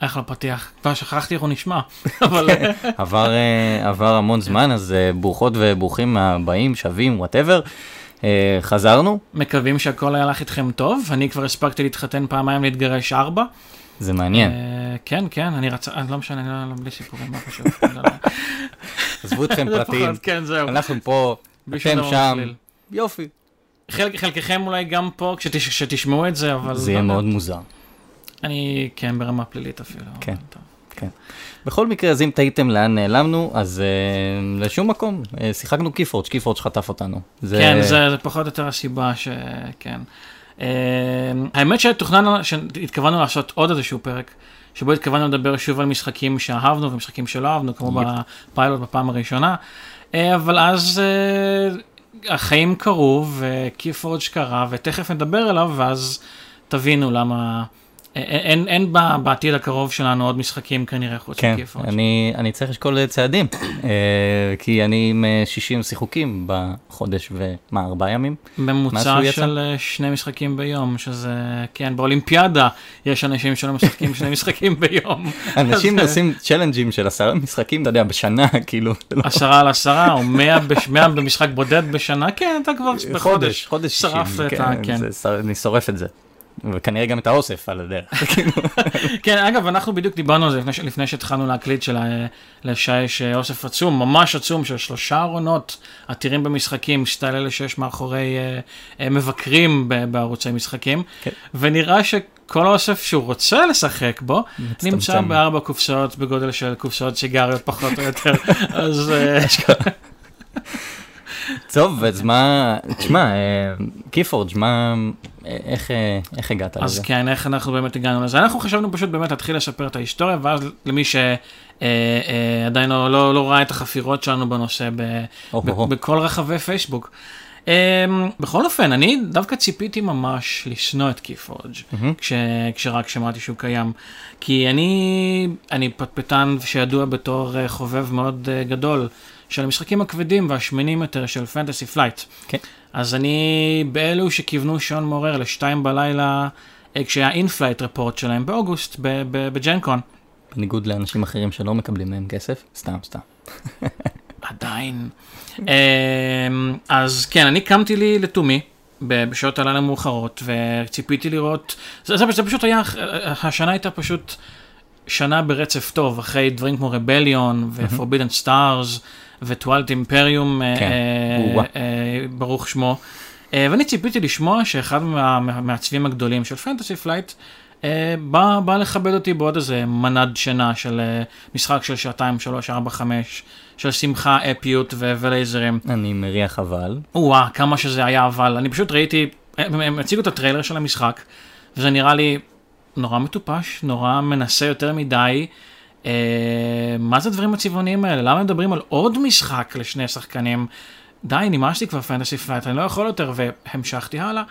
אחלה פתיח, כבר שכחתי איך הוא נשמע, אבל עבר, אה, עבר המון זמן, אז אה, ברוכות וברוכים הבאים, שווים, וואטאבר. חזרנו, מקווים שהכל היה לך איתכם טוב, אני כבר הספקתי להתחתן פעמיים, להתגרש ארבע. זה מעניין. אה, כן, כן, אני רצה, אה, לא משנה, לא, לא, בלי סיפורים, מה חשוב. עזבו אתכם פרטים, כן, זהו. אנחנו פה, אתם שם. יופי. חלק- חלקכם אולי גם פה כשתש- כשתשמעו את זה, אבל... זה יהיה לא. מאוד מוזר. אני, כן, ברמה פלילית אפילו. כן. טוב. בכל מקרה, אז אם תהיתם לאן נעלמנו, אז אה, לשום מקום, אה, שיחקנו קיפורג', קיפורג' חטף אותנו. זה- כן, זה, זה פחות או יותר הסיבה ש... כן. אה, האמת שתוכנן, שהתכוונו לעשות עוד איזשהו פרק, שבו התכוונו לדבר שוב על משחקים שאהבנו ומשחקים שלא אהבנו, כמו יפ. בפיילוט בפעם הראשונה, אה, אבל אז אה, החיים קרו וקיפורג' קרה, ותכף נדבר עליו, ואז תבינו למה... אה, אין, אין ב- בעתיד הקרוב שלנו עוד משחקים כנראה חוץ כן, מקיפורג'. אני, אני צריך לשקול צעדים, אה, כי אני עם אה, 60 שיחוקים בחודש ומה, ארבעה ימים? ממוצע יצא? של אה, שני משחקים ביום, שזה, כן, באולימפיאדה יש אנשים שלא משחקים שני משחקים ביום. אנשים אז, אה, עושים צ'לנג'ים של עשרה משחקים, אתה יודע, בשנה, כאילו, לא- עשרה על עשרה, או מאה, בש, מאה במשחק בודד בשנה, כן, אתה כבר בחודש. חודש, חודש 60, שרפת את ה... כן. זה אני שורף את זה. וכנראה גם את האוסף על הדרך. כן, אגב, אנחנו בדיוק דיברנו על זה לפני, לפני שהתחלנו להקליט של לשי יש אה, אוסף עצום, ממש עצום, של שלושה ארונות עתירים במשחקים, סטייל אלה שיש מאחורי אה, אה, מבקרים בערוצי משחקים, כן. ונראה שכל האוסף שהוא רוצה לשחק בו, נמצא מצטמצם. בארבע קופסאות בגודל של קופסאות סיגריות פחות או יותר, אז אה, טוב, אז מה, תשמע, אה, קיפורג', מה, אה, איך, אה, איך הגעת אז לזה? כן, איך אנחנו באמת הגענו לזה? אנחנו חשבנו פשוט באמת להתחיל לספר את ההיסטוריה, ואז למי שעדיין לא, לא, לא ראה את החפירות שלנו בנושא ב. ב, בכל רחבי פייסבוק. Um, בכל אופן, אני דווקא ציפיתי ממש לשנוא את קיפורג' מהמם. כש, כשרק שמעתי שהוא קיים. כי אני, אני פטפטן שידוע בתור אה, חובב מאוד אה, גדול של המשחקים הכבדים והשמנים יותר של פנטסי פלייט. כן. אז אני באלו שכיוונו שעון מעורר לשתיים בלילה, אה, כשהיה In-Flight Report שלהם באוגוסט ב Gen Con. בניגוד לאנשים אחרים שלא מקבלים מהם כסף, סתם, סתם. עדיין. אמ, אז כן, אני קמתי לי לתומי בשעות הלילה המאוחרות, וציפיתי לראות, זה, זה, זה פשוט היה, השנה הייתה פשוט שנה ברצף טוב, אחרי דברים כמו Rebellion ו-Forbidden Stars ו-Twilight Imperium, אה, כן, אה, או-אה. אה, ברוך שמו. אה, ואני ציפיתי לשמוע שאחד מה- מה- מהמעצבים הגדולים של פנטסי פלייט, בא, בא לכבד אותי בעוד איזה מנת שינה של משחק של שעתיים, שלוש, ארבע, חמש, של שמחה, אפיות ו- ולייזרים. אני מריח אבל. וואה, כמה שזה היה אבל. אני פשוט ראיתי, הם, הם הציגו את הטריילר של המשחק, וזה נראה לי נורא מטופש, נורא מנסה יותר מדי. אה, מה זה הדברים הצבעוניים האלה? למה מדברים על עוד משחק לשני שחקנים? די, נמאסתי כבר Fantasy Flight, אני לא יכול יותר, והמשכתי הלאה.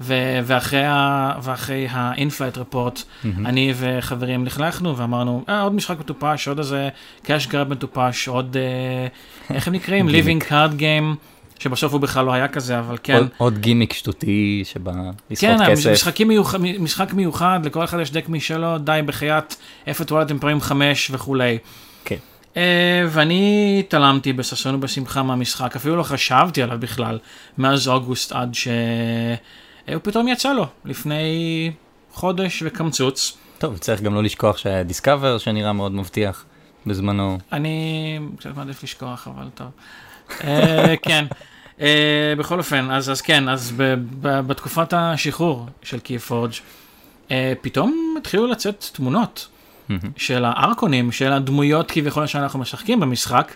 ו- ואחרי, ה- ואחרי ה In-Flight Report, אני וחברים לכלכנו ואמרנו, אה, עוד משחק מטופש, עוד איזה cash grab מטופש, עוד, אה, איך הם נקראים? Living Card Game, שבסוף הוא בכלל לא היה כזה, אבל כן. עוד- עוד גימיק שטותי שבא לסחוט כן, כסף. משחקים מיוחד, משחק מיוחד, לכל אחד יש דק משלו, די בחייאת, איפה טואלט אימפרים 5 וכולי. כן. אה, ואני התעלמתי בששון ובשמחה מהמשחק, אפילו לא חשבתי עליו בכלל, מאז אוגוסט עד שהוא פתאום יצא לו, לפני חודש וקמצוץ. טוב, צריך גם לא לשכוח שהיה דיסקאבר שנראה מאוד מבטיח בזמנו. אני קצת מעדיף לשכוח, אבל טוב. אה, כן. אה, בכל אופן, אז, אז כן, אז ב, ב, בתקופת השחרור של קייפורג' אה, פתאום התחילו לצאת תמונות מהמם. של הארקונים, של הדמויות כביכול שאנחנו משחקים במשחק,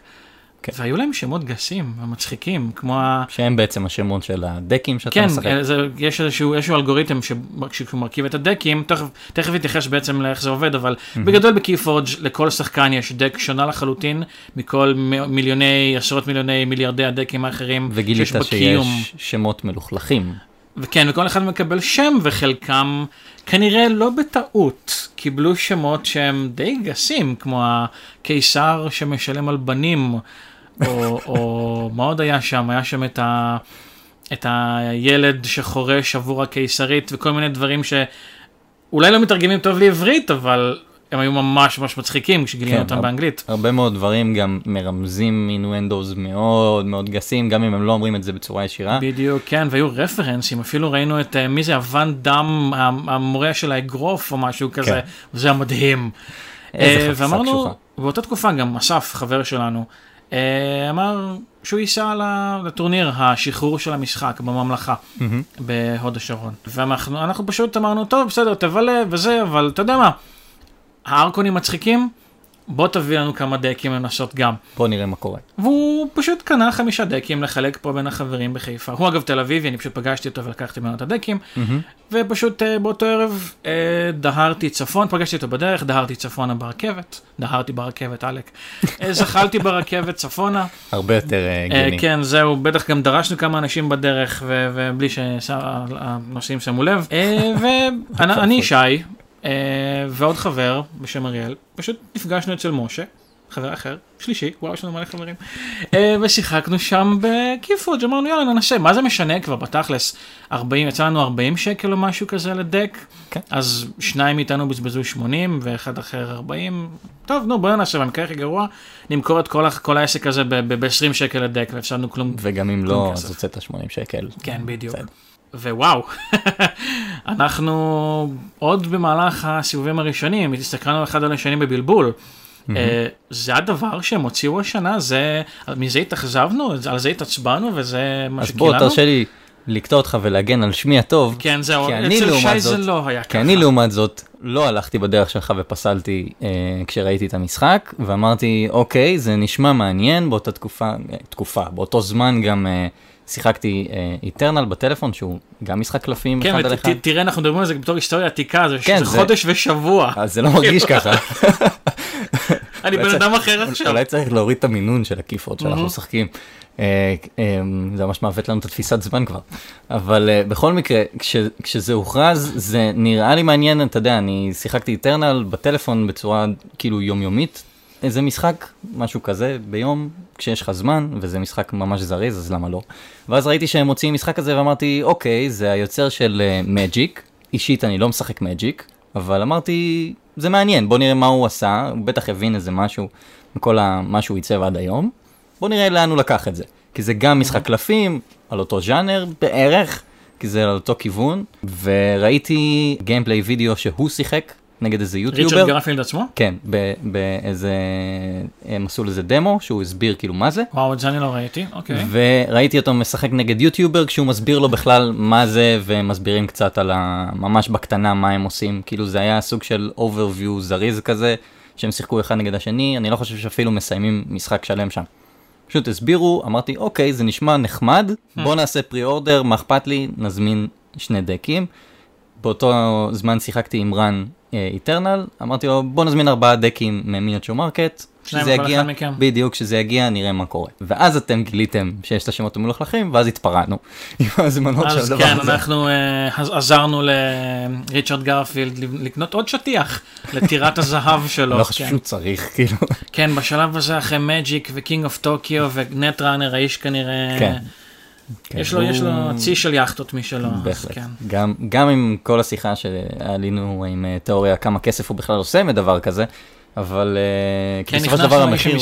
כן. והיו להם שמות גסים ומצחיקים, כמו ה... שהם בעצם השמות של הדקים שאתה כן, משחק. זה, יש איזשהו, איזשהו אלגוריתם שכשהוא מרכיב את הדקים, תכף, תכף אתייחס בעצם לאיך זה עובד, אבל בגדול בקייפורג' לכל שחקן יש דק שונה לחלוטין מכל מ- מיליוני, עשרות מיליוני, מיליארדי הדקים האחרים וגילית שיש בקיום. שיש שמות מלוכלכים. וכן, וכל אחד מקבל שם, וחלקם כנראה לא בטעות קיבלו שמות שהם די גסים, כמו הקיסר שמשלם על בנים, או, או מה עוד היה שם? היה שם את, ה, את הילד שחורש עבור הקיסרית, וכל מיני דברים שאולי לא מתרגמים טוב לעברית, אבל הם היו ממש ממש מצחיקים כשגילינו כן, אותם אבל- באנגלית. הרבה מאוד דברים גם מרמזים אינואנדוז מאוד מאוד גסים, גם אם הם לא אומרים את זה בצורה ישירה. בדיוק, כן, והיו רפרנסים, אפילו ראינו את, אה, מי זה, הוואן דם, המורה של האגרוף או משהו כזה, וזה היה מדהים. איזה אה, חפיסה ואמרנו, קשוחה. באותה תקופה גם אסף, חבר שלנו, אמר שהוא ייסע לטורניר השחרור של המשחק בממלכה. בהוד השרון. ואנחנו אנחנו פשוט אמרנו, טוב, בסדר, תבלה וזה, אבל אתה יודע מה, הארקונים מצחיקים, בוא תביא לנו כמה דקים לנסות גם. בוא נראה מה קורה. והוא פשוט קנה חמישה דקים לחלק פה בין החברים בחיפה. הוא אגב תל אביבי, אני פשוט פגשתי אותו ולקחתי ממנו את הדקים, מהמם. ופשוט אה, באותו ערב אה, דהרתי צפון, פגשתי אותו בדרך, דהרתי צפונה ברכבת, דהרתי ברכבת, עלק. אה, זחלתי ברכבת צפונה, הרבה יותר אה, הגיוני. כן, זהו, בטח גם דרשנו כמה אנשים בדרך, ובלי שהנוסעים שמו לב. ואני שי, ועוד חבר בשם אריאל, פשוט נפגשנו אצל משה. חבר אחר, שלישי, וואו, יש לנו מלא חברים. אה, ושיחקנו שם בקיפוג', אמרנו יאללה ננסה, מה זה משנה כבר בתכלס, 40, יצא לנו 40 שקל או משהו כזה לדק, כן. אז שניים מאיתנו בזבזו 80 ואחד אחר 40, טוב נו בוא נעשה, במקרה הכי גרוע, נמכור את כל, כל העסק הזה ב-20 שקל לדק והפסדנו כלום. וגם אם כלום לא, כסף. אז הוצאת 80 שקל. כן, בדיוק. בסדר. ווואו, אנחנו עוד במהלך הסיבובים הראשונים, הסתכלנו אחד על השני בבלבול. אה, זה הדבר שהם הוציאו השנה, זה, מזה התאכזבנו, על זה התעצבנו וזה מה אז שקילנו. בוא תרשה לי לקטוע אותך ולהגן על שמי הטוב. כן, זהו, כי אצל שי זה זאת- לא היה כי ככה. אני לעומת זאת לא הלכתי בדרך שלך ופסלתי אה, כשראיתי את המשחק ואמרתי אוקיי זה נשמע מעניין באותה תקופה תקופה באותו זמן גם אה, שיחקתי איטרנל בטלפון שהוא גם משחק קלפים כן, אחד על אחד. תראה, אנחנו מדברים על זה בתור היסטוריה עתיקה, זה כן, זה חודש ושבוע. אז זה לא מרגיש ככה. אני בן אדם אחר עכשיו. אולי צריך להוריד את המינון של הכיפות שאנחנו. משחקים. אה, אה, זה ממש מעוות לנו את התפיסת זמן כבר. אבל אה, בכל מקרה, כש- כשזה הוכרז, זה נראה לי מעניין, אתה יודע, אני שיחקתי איטרנל בטלפון בצורה כאילו יומיומית. איזה משחק, משהו כזה, ביום, כשיש לך זמן, וזה משחק ממש זריז, אז למה לא? ואז ראיתי שהם מוציאים משחק כזה ואמרתי, אוקיי, זה היוצר של מג'יק. אישית אני לא משחק מג'יק, אבל אמרתי, זה מעניין, בוא נראה מה הוא עשה, הוא בטח הבין איזה משהו מכל ה- מה שהוא עיצב עד היום. בוא נראה לאן הוא לקח את זה. כי זה גם משחק קלפים, על אותו ז'אנר בערך, כי זה על אותו כיוון, וראיתי gameplay video שהוא שיחק נגד איזה ריצ'רד יוטיובר. גרפילד עצמו? כן, באיזה, הם עשו לזה דמו, שהוא הסביר כאילו מה זה. וואו, את זה אני לא ראיתי, אוקיי. וראיתי אותו משחק נגד יוטיובר כשהוא מסביר לו בכלל מה זה ומסבירים קצת על ה... ממש בקטנה מה הם עושים כאילו זה היה סוג של overview זריז כזה שהם שיחקו אחד נגד השני אני לא חושב שאפילו מסיימים משחק שלם שם. פשוט הסבירו אמרתי אוקיי זה נשמע נחמד בוא נעשה pre-order מה אכפת לי נזמין שני דקים. באותו זמן שיחקתי עם רן Eternal אמרתי לו בוא נזמין ארבעה דקים מ Miniature Market. שזה יגיע. בדיוק, כשזה יגיע נראה מה קורה. ואז אתם גיליתם שיש את השמות המלוכלכים, ואז התפרענו עם ההזמנות של אז הדבר כן, הזה. אנחנו אה, עזרנו לריצ'רד גרפילד לקנות עוד שטיח לטירת הזהב שלו. לא חושב כן. שהוא צריך, כאילו. כן, בשלב הזה אחרי Magic ו King of Tokyo ו Netrunner, האיש כנראה, כן. יש לו, יש לו הוא- צי של יאכטות משלו. בהחלט. כן. גם, גם עם כל השיחה שעלינו עם אה, תיאוריה כמה כסף הוא בכלל עושה מדבר כזה, אבל אה, כי כן, בסופו של דבר המחיר.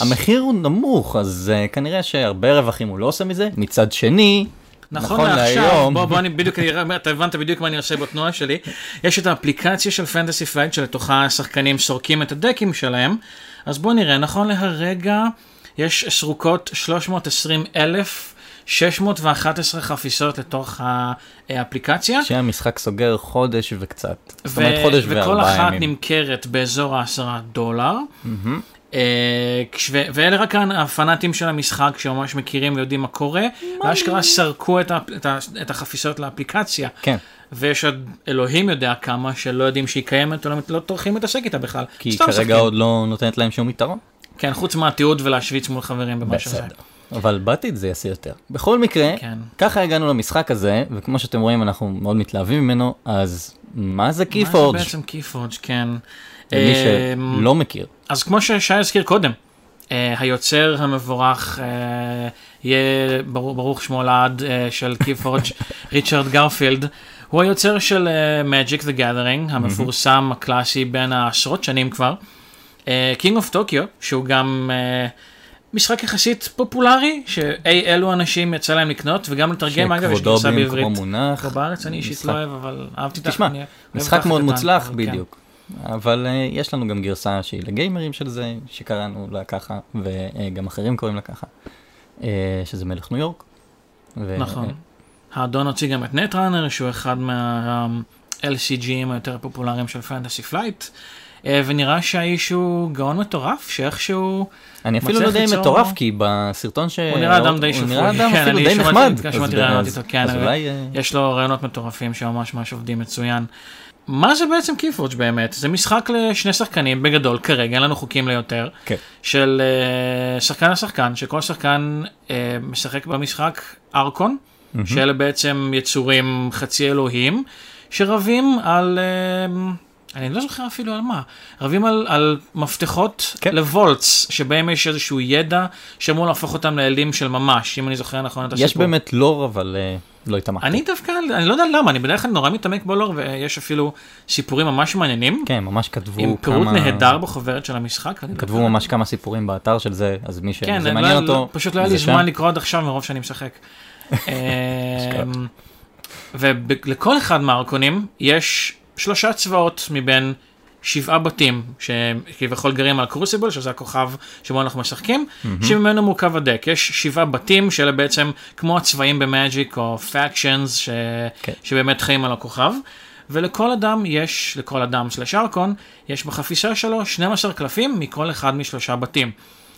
המחיר הוא נמוך, אז אה, כנראה שהרבה רווחים הוא לא עושה מזה. מצד שני, נכון נכון לעכשיו, להיום- בוא, בוא אני בדיוק, אני אתה הבנת בדיוק מה אני עושה בתנועה שלי. יש את האפליקציה של Fantasy Flight שלתוכה השחקנים סורקים את הדקים שלהם, אז בוא נראה, נכון להרגע יש סרוקות 320 אלף. 611 חפיסות לתוך האפליקציה, שהמשחק סוגר חודש וקצת. זאת ו- אומרת חודש וכל וארבעה אחת ימים. נמכרת באזור העשרה דולר. ו- ואלה רק הפנאטים של המשחק שממש מכירים ויודעים מה קורה, ואשכרה סרקו את, ה- את, ה- את החפיסות לאפליקציה. כן, ויש עוד אלוהים יודע כמה שלא יודעים שהיא קיימת או לא, לא טורחים להתעסק איתה בכלל. כי סתם כרגע. עוד לא נותנת להם שום יתרון. כן, חוץ מהתיעוד ולהשוויץ מול חברים במה שזה. בסדר. אבל בעתיד זה יעשה יותר. בכל מקרה, כן. ככה הגענו למשחק הזה, וכמו שאתם רואים אנחנו מאוד מתלהבים ממנו, אז מה זה מה קיפורג'? זה בעצם קיפורג', כן. למי אמ, שלא מכיר. אז כמו ששי הזכיר קודם, אה, היוצר המבורך, אה, יהיה ברוך, ברוך שמו לעד אה, של קיפורג', ריצ'רד גרפילד, הוא היוצר של Magic the Gathering, המפורסם, הקלאסי בין העשרות שנים כבר. King of Tokyo, שהוא גם uh, משחק יחסית פופולרי, שאי אלו אנשים יצא להם לקנות, וגם לתרגם, אגב, יש גרסה בעברית. שכבודו במקומו מונח. פה בארץ אני אישית לא אוהב, אבל אהבתי. תשמע, אני משחק מאוד מוצלח, כן. בדיוק. אבל uh, יש לנו גם גרסה שהיא לגיימרים של זה, שקראנו לה ככה, וגם אחרים קוראים לה ככה, uh, שזה מלך ניו יורק. ו- נכון. האדון הוציא גם את Netrunner, שהוא אחד מה-LCGים היותר פופולריים של Fantasy Flight, אה, ונראה שהאיש הוא גאון מטורף, שאיכשהו... אני אפילו לא יודע אם מטורף, כי בסרטון ש... הוא נראה אדם די הוא שפוי. נראה אדם כן, אפילו אני די נחמד. שמעתי אז- רעיונות אז- איתו, כן. אה, יש לו רעיונות מטורפים שממש ממש עובדים מצוין. מה זה בעצם KeyForge באמת? זה משחק לשני שחקנים בגדול כרגע, אין לנו חוקים ליותר, כן. של אה, שחקן לשחקן, שכל שחקן משחק במשחק ארקון, שאלה בעצם יצורים חצי אלוהים, שרבים על... אה, אני לא זוכר אפילו על מה, רבים על, על מפתחות כן. לוולטס, שבהם יש איזשהו ידע שאמור להפוך אותם לאלים של ממש, אם אני זוכר נכון את הסיפור. יש באמת לור, אבל אה, לא התעמקתי. אני דווקא, אני לא יודע למה, אני בדרך כלל נורא מתעמק בלור, ויש אפילו סיפורים ממש מעניינים, כן, ממש כתבו עם פירוט כמה... נהדר בחוברת של המשחק. ואני כתבו ממש כמה סיפורים באתר של זה, אז מי שזה כן, לא- מעניין לא- אותו, פשוט לא היה לי. זמן לקרוא עד עכשיו מרוב שאני משחק. ולכל אחד מהארקונים יש שלושה צבאות מבין שבעה בתים שכביכול גרים על Crucible שזה הכוכב שבו אנחנו משחקים שממנו מורכב הדק יש שבעה בתים שאלה בעצם כמו הצבעים ב Magic או factions ש... כן. שבאמת חיים על הכוכב ולכל אדם יש לכל אדם סלש ארקון יש בחפיסה שלו 12 קלפים מכל אחד משלושה בתים.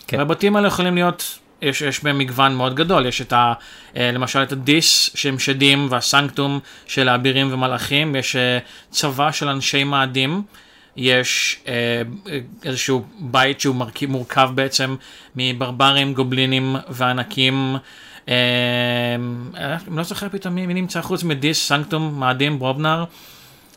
כן. והבתים האלה יכולים להיות, יש, יש בהם מגוון מאוד גדול, יש את ה, אה, למשל את הדיס שהם שדים והסנקטום של האבירים ומלאכים, יש אה, צבא של אנשי מאדים, יש אה, איזשהו בית שהוא מרכיב, מורכב בעצם מברברים, גובלינים וענקים. אני לא זוכר פתאום מי נמצא חוץ מדיס, סנקטום, מאדים, ברובנר.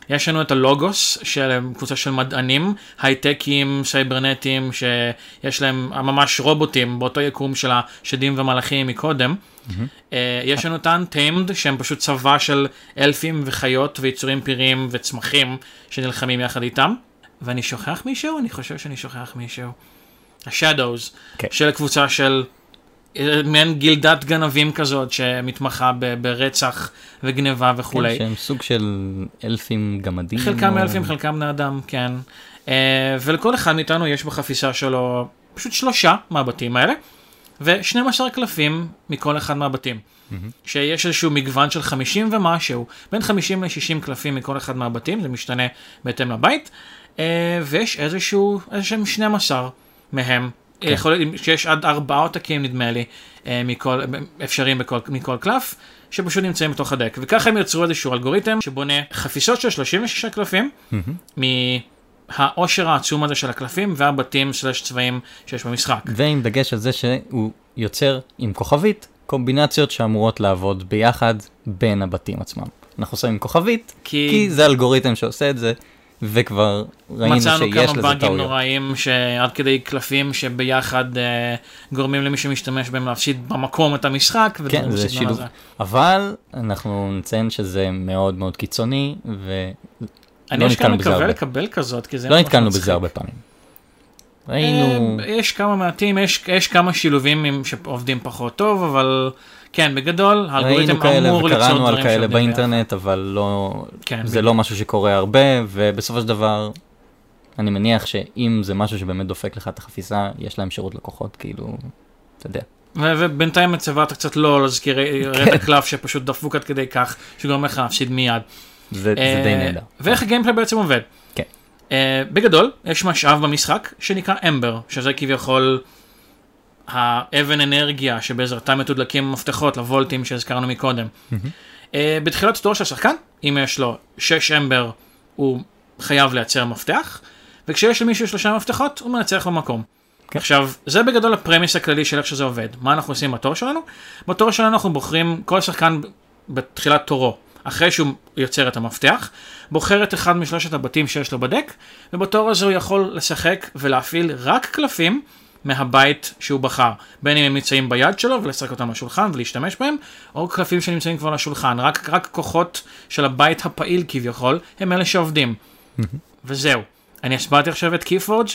יש לנו את הלוגוס של קבוצה של מדענים, הייטקים, סייברנטים, שיש להם ממש רובוטים באותו יקום של השדים ומלאכים מקודם. אה, יש לנו את ה-Untamed שהם פשוט צבא של אלפים וחיות ויצורים פיריים וצמחים שנלחמים יחד איתם. ואני שוכח מישהו? אני חושב שאני שוכח מישהו. ה-Shadows כן. של קבוצה של מעין גילדת גנבים כזאת שמתמחה ב- ברצח וגניבה וכולי. כן, שהם סוג של אלפים גמדים. חלקם או- אלפים, חלקם בני אדם, כן. Uh, ולכל אחד מאיתנו יש בחפיסה שלו פשוט שלושה מהבתים האלה, ו-12 קלפים מכל אחד מהבתים. שיש איזשהו מגוון של 50 ומשהו, בין 50 ל-60 קלפים מכל אחד מהבתים, זה משתנה בהתאם לבית, uh, ויש איזשהו, איזשהם 12 מהם. כן. יכול להיות שיש עד ארבעה עותקים נדמה לי, אה, מכל, אפשרים בכל, מכל קלף, שפשוט נמצאים בתוך הדק. וככה הם יצרו איזשהו אלגוריתם שבונה חפיסות של 36 קלפים, מהעושר העצום הזה של הקלפים והבתים סלש צבעים שיש במשחק. ועם דגש על זה שהוא יוצר עם כוכבית קומבינציות שאמורות לעבוד ביחד בין הבתים עצמם. אנחנו שמים כוכבית, כי- כי זה אלגוריתם שעושה את זה, וכבר ראינו מצאנו שיש כמה לזה באגים טעויות. נוראים שעד כדי קלפים שביחד אה, גורמים למי שמשתמש בהם להפסיד במקום את המשחק. כן, זה שילוב. אבל אנחנו נציין שזה מאוד מאוד קיצוני, ולא אני אשכרה נתקלנו בזה מקווה הרבה. לקבל כזאת, כי זה לא נתקלנו. בזה הרבה פעמים. ראינו, אה, יש כמה מעטים, יש, יש כמה שילובים שעובדים פחות טוב, אבל כן, בגדול, האלגוריתם ראינו כאלה אמור ליצור וקראנו על דברים כאלה שעובדים באינטרנט, אבל לא, כן, זה בדיוק. לא משהו שקורה הרבה, ובסופו של דבר, אני מניח שאם זה משהו שבאמת דופק לך את החפיסה, יש להם שירות לקוחות, כאילו, אתה יודע. ובינתיים אתה קצת לא להזכיר כן. רדת קלף שפשוט דפוק עד כדי כך, שגורם לך להפסיד מיד. זה, זה די אה, נהדר. ואיך הגיימפליי בעצם עובד? כן. אה, בגדול, יש משאב במשחק שנקרא אמבר, שזה כביכול האבן אנרגיה שבעזרתה מתודלקים מפתחות לוולטים שהזכרנו מקודם. אה, בתחילת תור של השחקן, אם יש לו 6 אמבר, הוא חייב לייצר מפתח, וכשיש למישהו שלושה מפתחות, הוא מנצח במקום. כן. עכשיו, זה בגדול הפרמיס הכללי של איך שזה עובד. מה אנחנו עושים בתור שלנו? בתור שלנו אנחנו בוחרים, כל שחקן בתחילת תורו, אחרי שהוא יוצר את המפתח, בוחר את אחד משלושת הבתים שיש לו בדק, ובתור הזה הוא יכול לשחק ולהפעיל רק קלפים מהבית שהוא בחר. בין אם הם נמצאים ביד שלו ולשחק אותם לשולחן ולהשתמש בהם, או קלפים שנמצאים כבר לשולחן. רק, רק כוחות של הבית הפעיל כביכול, הם אלה שעובדים. וזהו. אני הסברתי עכשיו את קיפורג',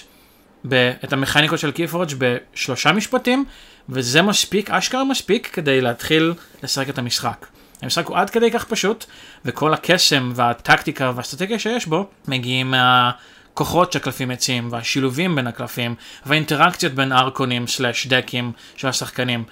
את המכניקות של קיפורג' בשלושה משפטים, וזה מספיק, אשכרה מספיק, כדי להתחיל לשחק את המשחק. המשחק הוא עד כדי כך פשוט, וכל הקסם והטקטיקה והאסטרטגיה שיש בו מגיעים מהכוחות שהקלפים מציעים, והשילובים בין הקלפים, והאינטראקציות בין ארקונים סלאש דקים של השחקנים.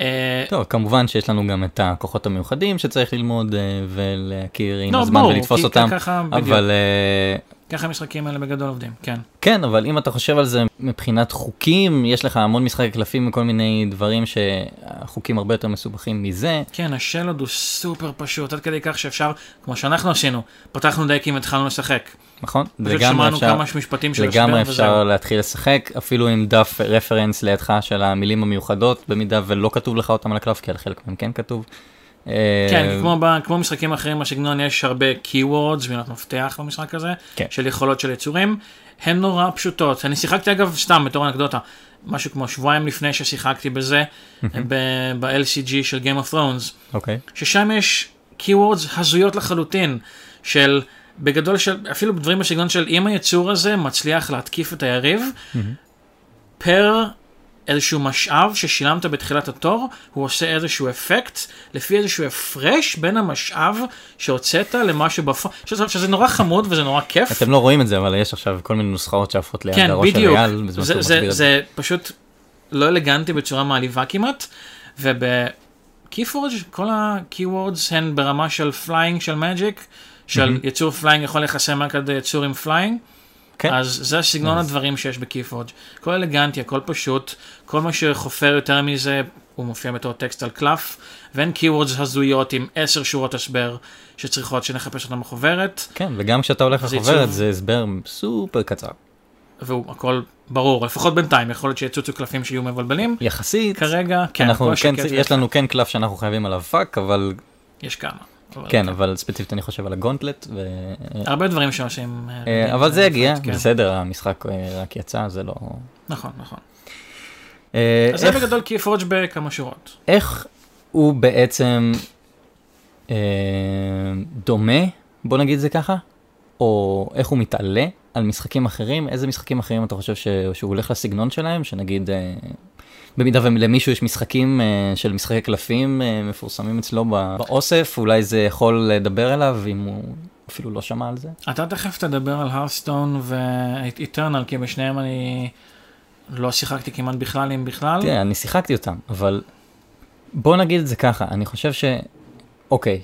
אה, טוב, כמובן שיש לנו גם את הכוחות המיוחדים שצריך ללמוד אה, ולהכיר עם לא, הזמן ולתפוס אותם, אבל אה, ככה המשחקים האלה בגדול עובדים, כן. כן, אבל אם אתה חושב על זה מבחינת חוקים, יש לך המון משחקי קלפים וכל מיני דברים שהחוקים הרבה יותר מסובכים מזה. כן, השלוד הוא סופר פשוט, עד כדי כך שאפשר, כמו שאנחנו עשינו, פתחנו דקים והתחלנו לשחק. נכון, לגמרי אפשר, כמה משפטים של לגמרי אפשר וזהו. להתחיל לשחק, אפילו עם דף רפרנס לידך של המילים המיוחדות, במידה ולא כתוב לך אותם על הקלף, כי על חלק מהם כן כתוב. כן, אה, כמו, כמו משחקים אחרים בסגנון יש הרבה keywords, מילות מפתח במשחק הזה, כן. של יכולות של יצורים, הן נורא פשוטות. אני שיחקתי אגב סתם בתור אנקדוטה, משהו כמו שבועיים לפני ששיחקתי בזה, ב-LCG של Game of Thrones, okay. אוקיי. ששם יש keywords הזויות לחלוטין, של בגדול של אפילו דברים בסגנון של אם היצור הזה מצליח להתקיף את היריב, פר איזשהו משאב ששילמת בתחילת התור, הוא עושה איזשהו אפקט לפי איזשהו הפרש בין המשאב שהוצאת למה שבפועל, שזה, שזה נורא חמוד וזה נורא כיף. אתם לא רואים את זה, אבל יש עכשיו כל מיני נוסחאות שעפות ליד כן, הראש של אייל, שהוא מסביר את זה. זה פשוט לא אלגנטי בצורה מעליבה כמעט, וב KeyForge כל ה-keywords הן ברמה של flying של Magic, של mm-hmm. יצור flying יכול לחסם רק על יצור עם flying. כן. אז זה סגנון אז... הדברים שיש ב KeyForge. הכל אלגנטי, הכל פשוט, כל מה שחופר יותר מזה, הוא מופיע בתור טקסט על קלף, ואין keywords הזויות עם עשר שורות הסבר שצריכות שנחפש אותם בחוברת. כן, וגם כשאתה הולך לחוברת זה הסבר סופר קצר. והוא הכל ברור, לפחות בינתיים, יכול להיות שיצוצו קלפים שיהיו מבלבלים. יחסית. כרגע, כן. אנחנו, כן, יש לנו כן קלף שאנחנו חייבים עליו FAQ, אבל... יש כמה. כן, אבל ספציפית אני חושב על ה Gauntlet. הרבה דברים שעושים. אה, אה, אבל זה יגיע, כן. בסדר, המשחק אה, רק יצא, זה לא... נכון, נכון. אז זה בגדול KeyForge בכמה שורות. איך הוא בעצם דומה, בוא נגיד זה ככה, או איך הוא מתעלה על משחקים אחרים, איזה משחקים אחרים אתה חושב שהוא הולך לסגנון שלהם, שנגיד במידה ולמישהו יש משחקים uh, של משחקי קלפים uh, מפורסמים אצלו באוסף, אולי זה יכול לדבר אליו אם הוא אפילו לא שמע על זה. אתה תכף תדבר על הרסטון ואיטרנל, כי בשניהם אני לא שיחקתי כמעט בכלל, אם בכלל. תראה, אני שיחקתי אותם, אבל בוא נגיד את זה ככה, אני חושב ש... אוקיי,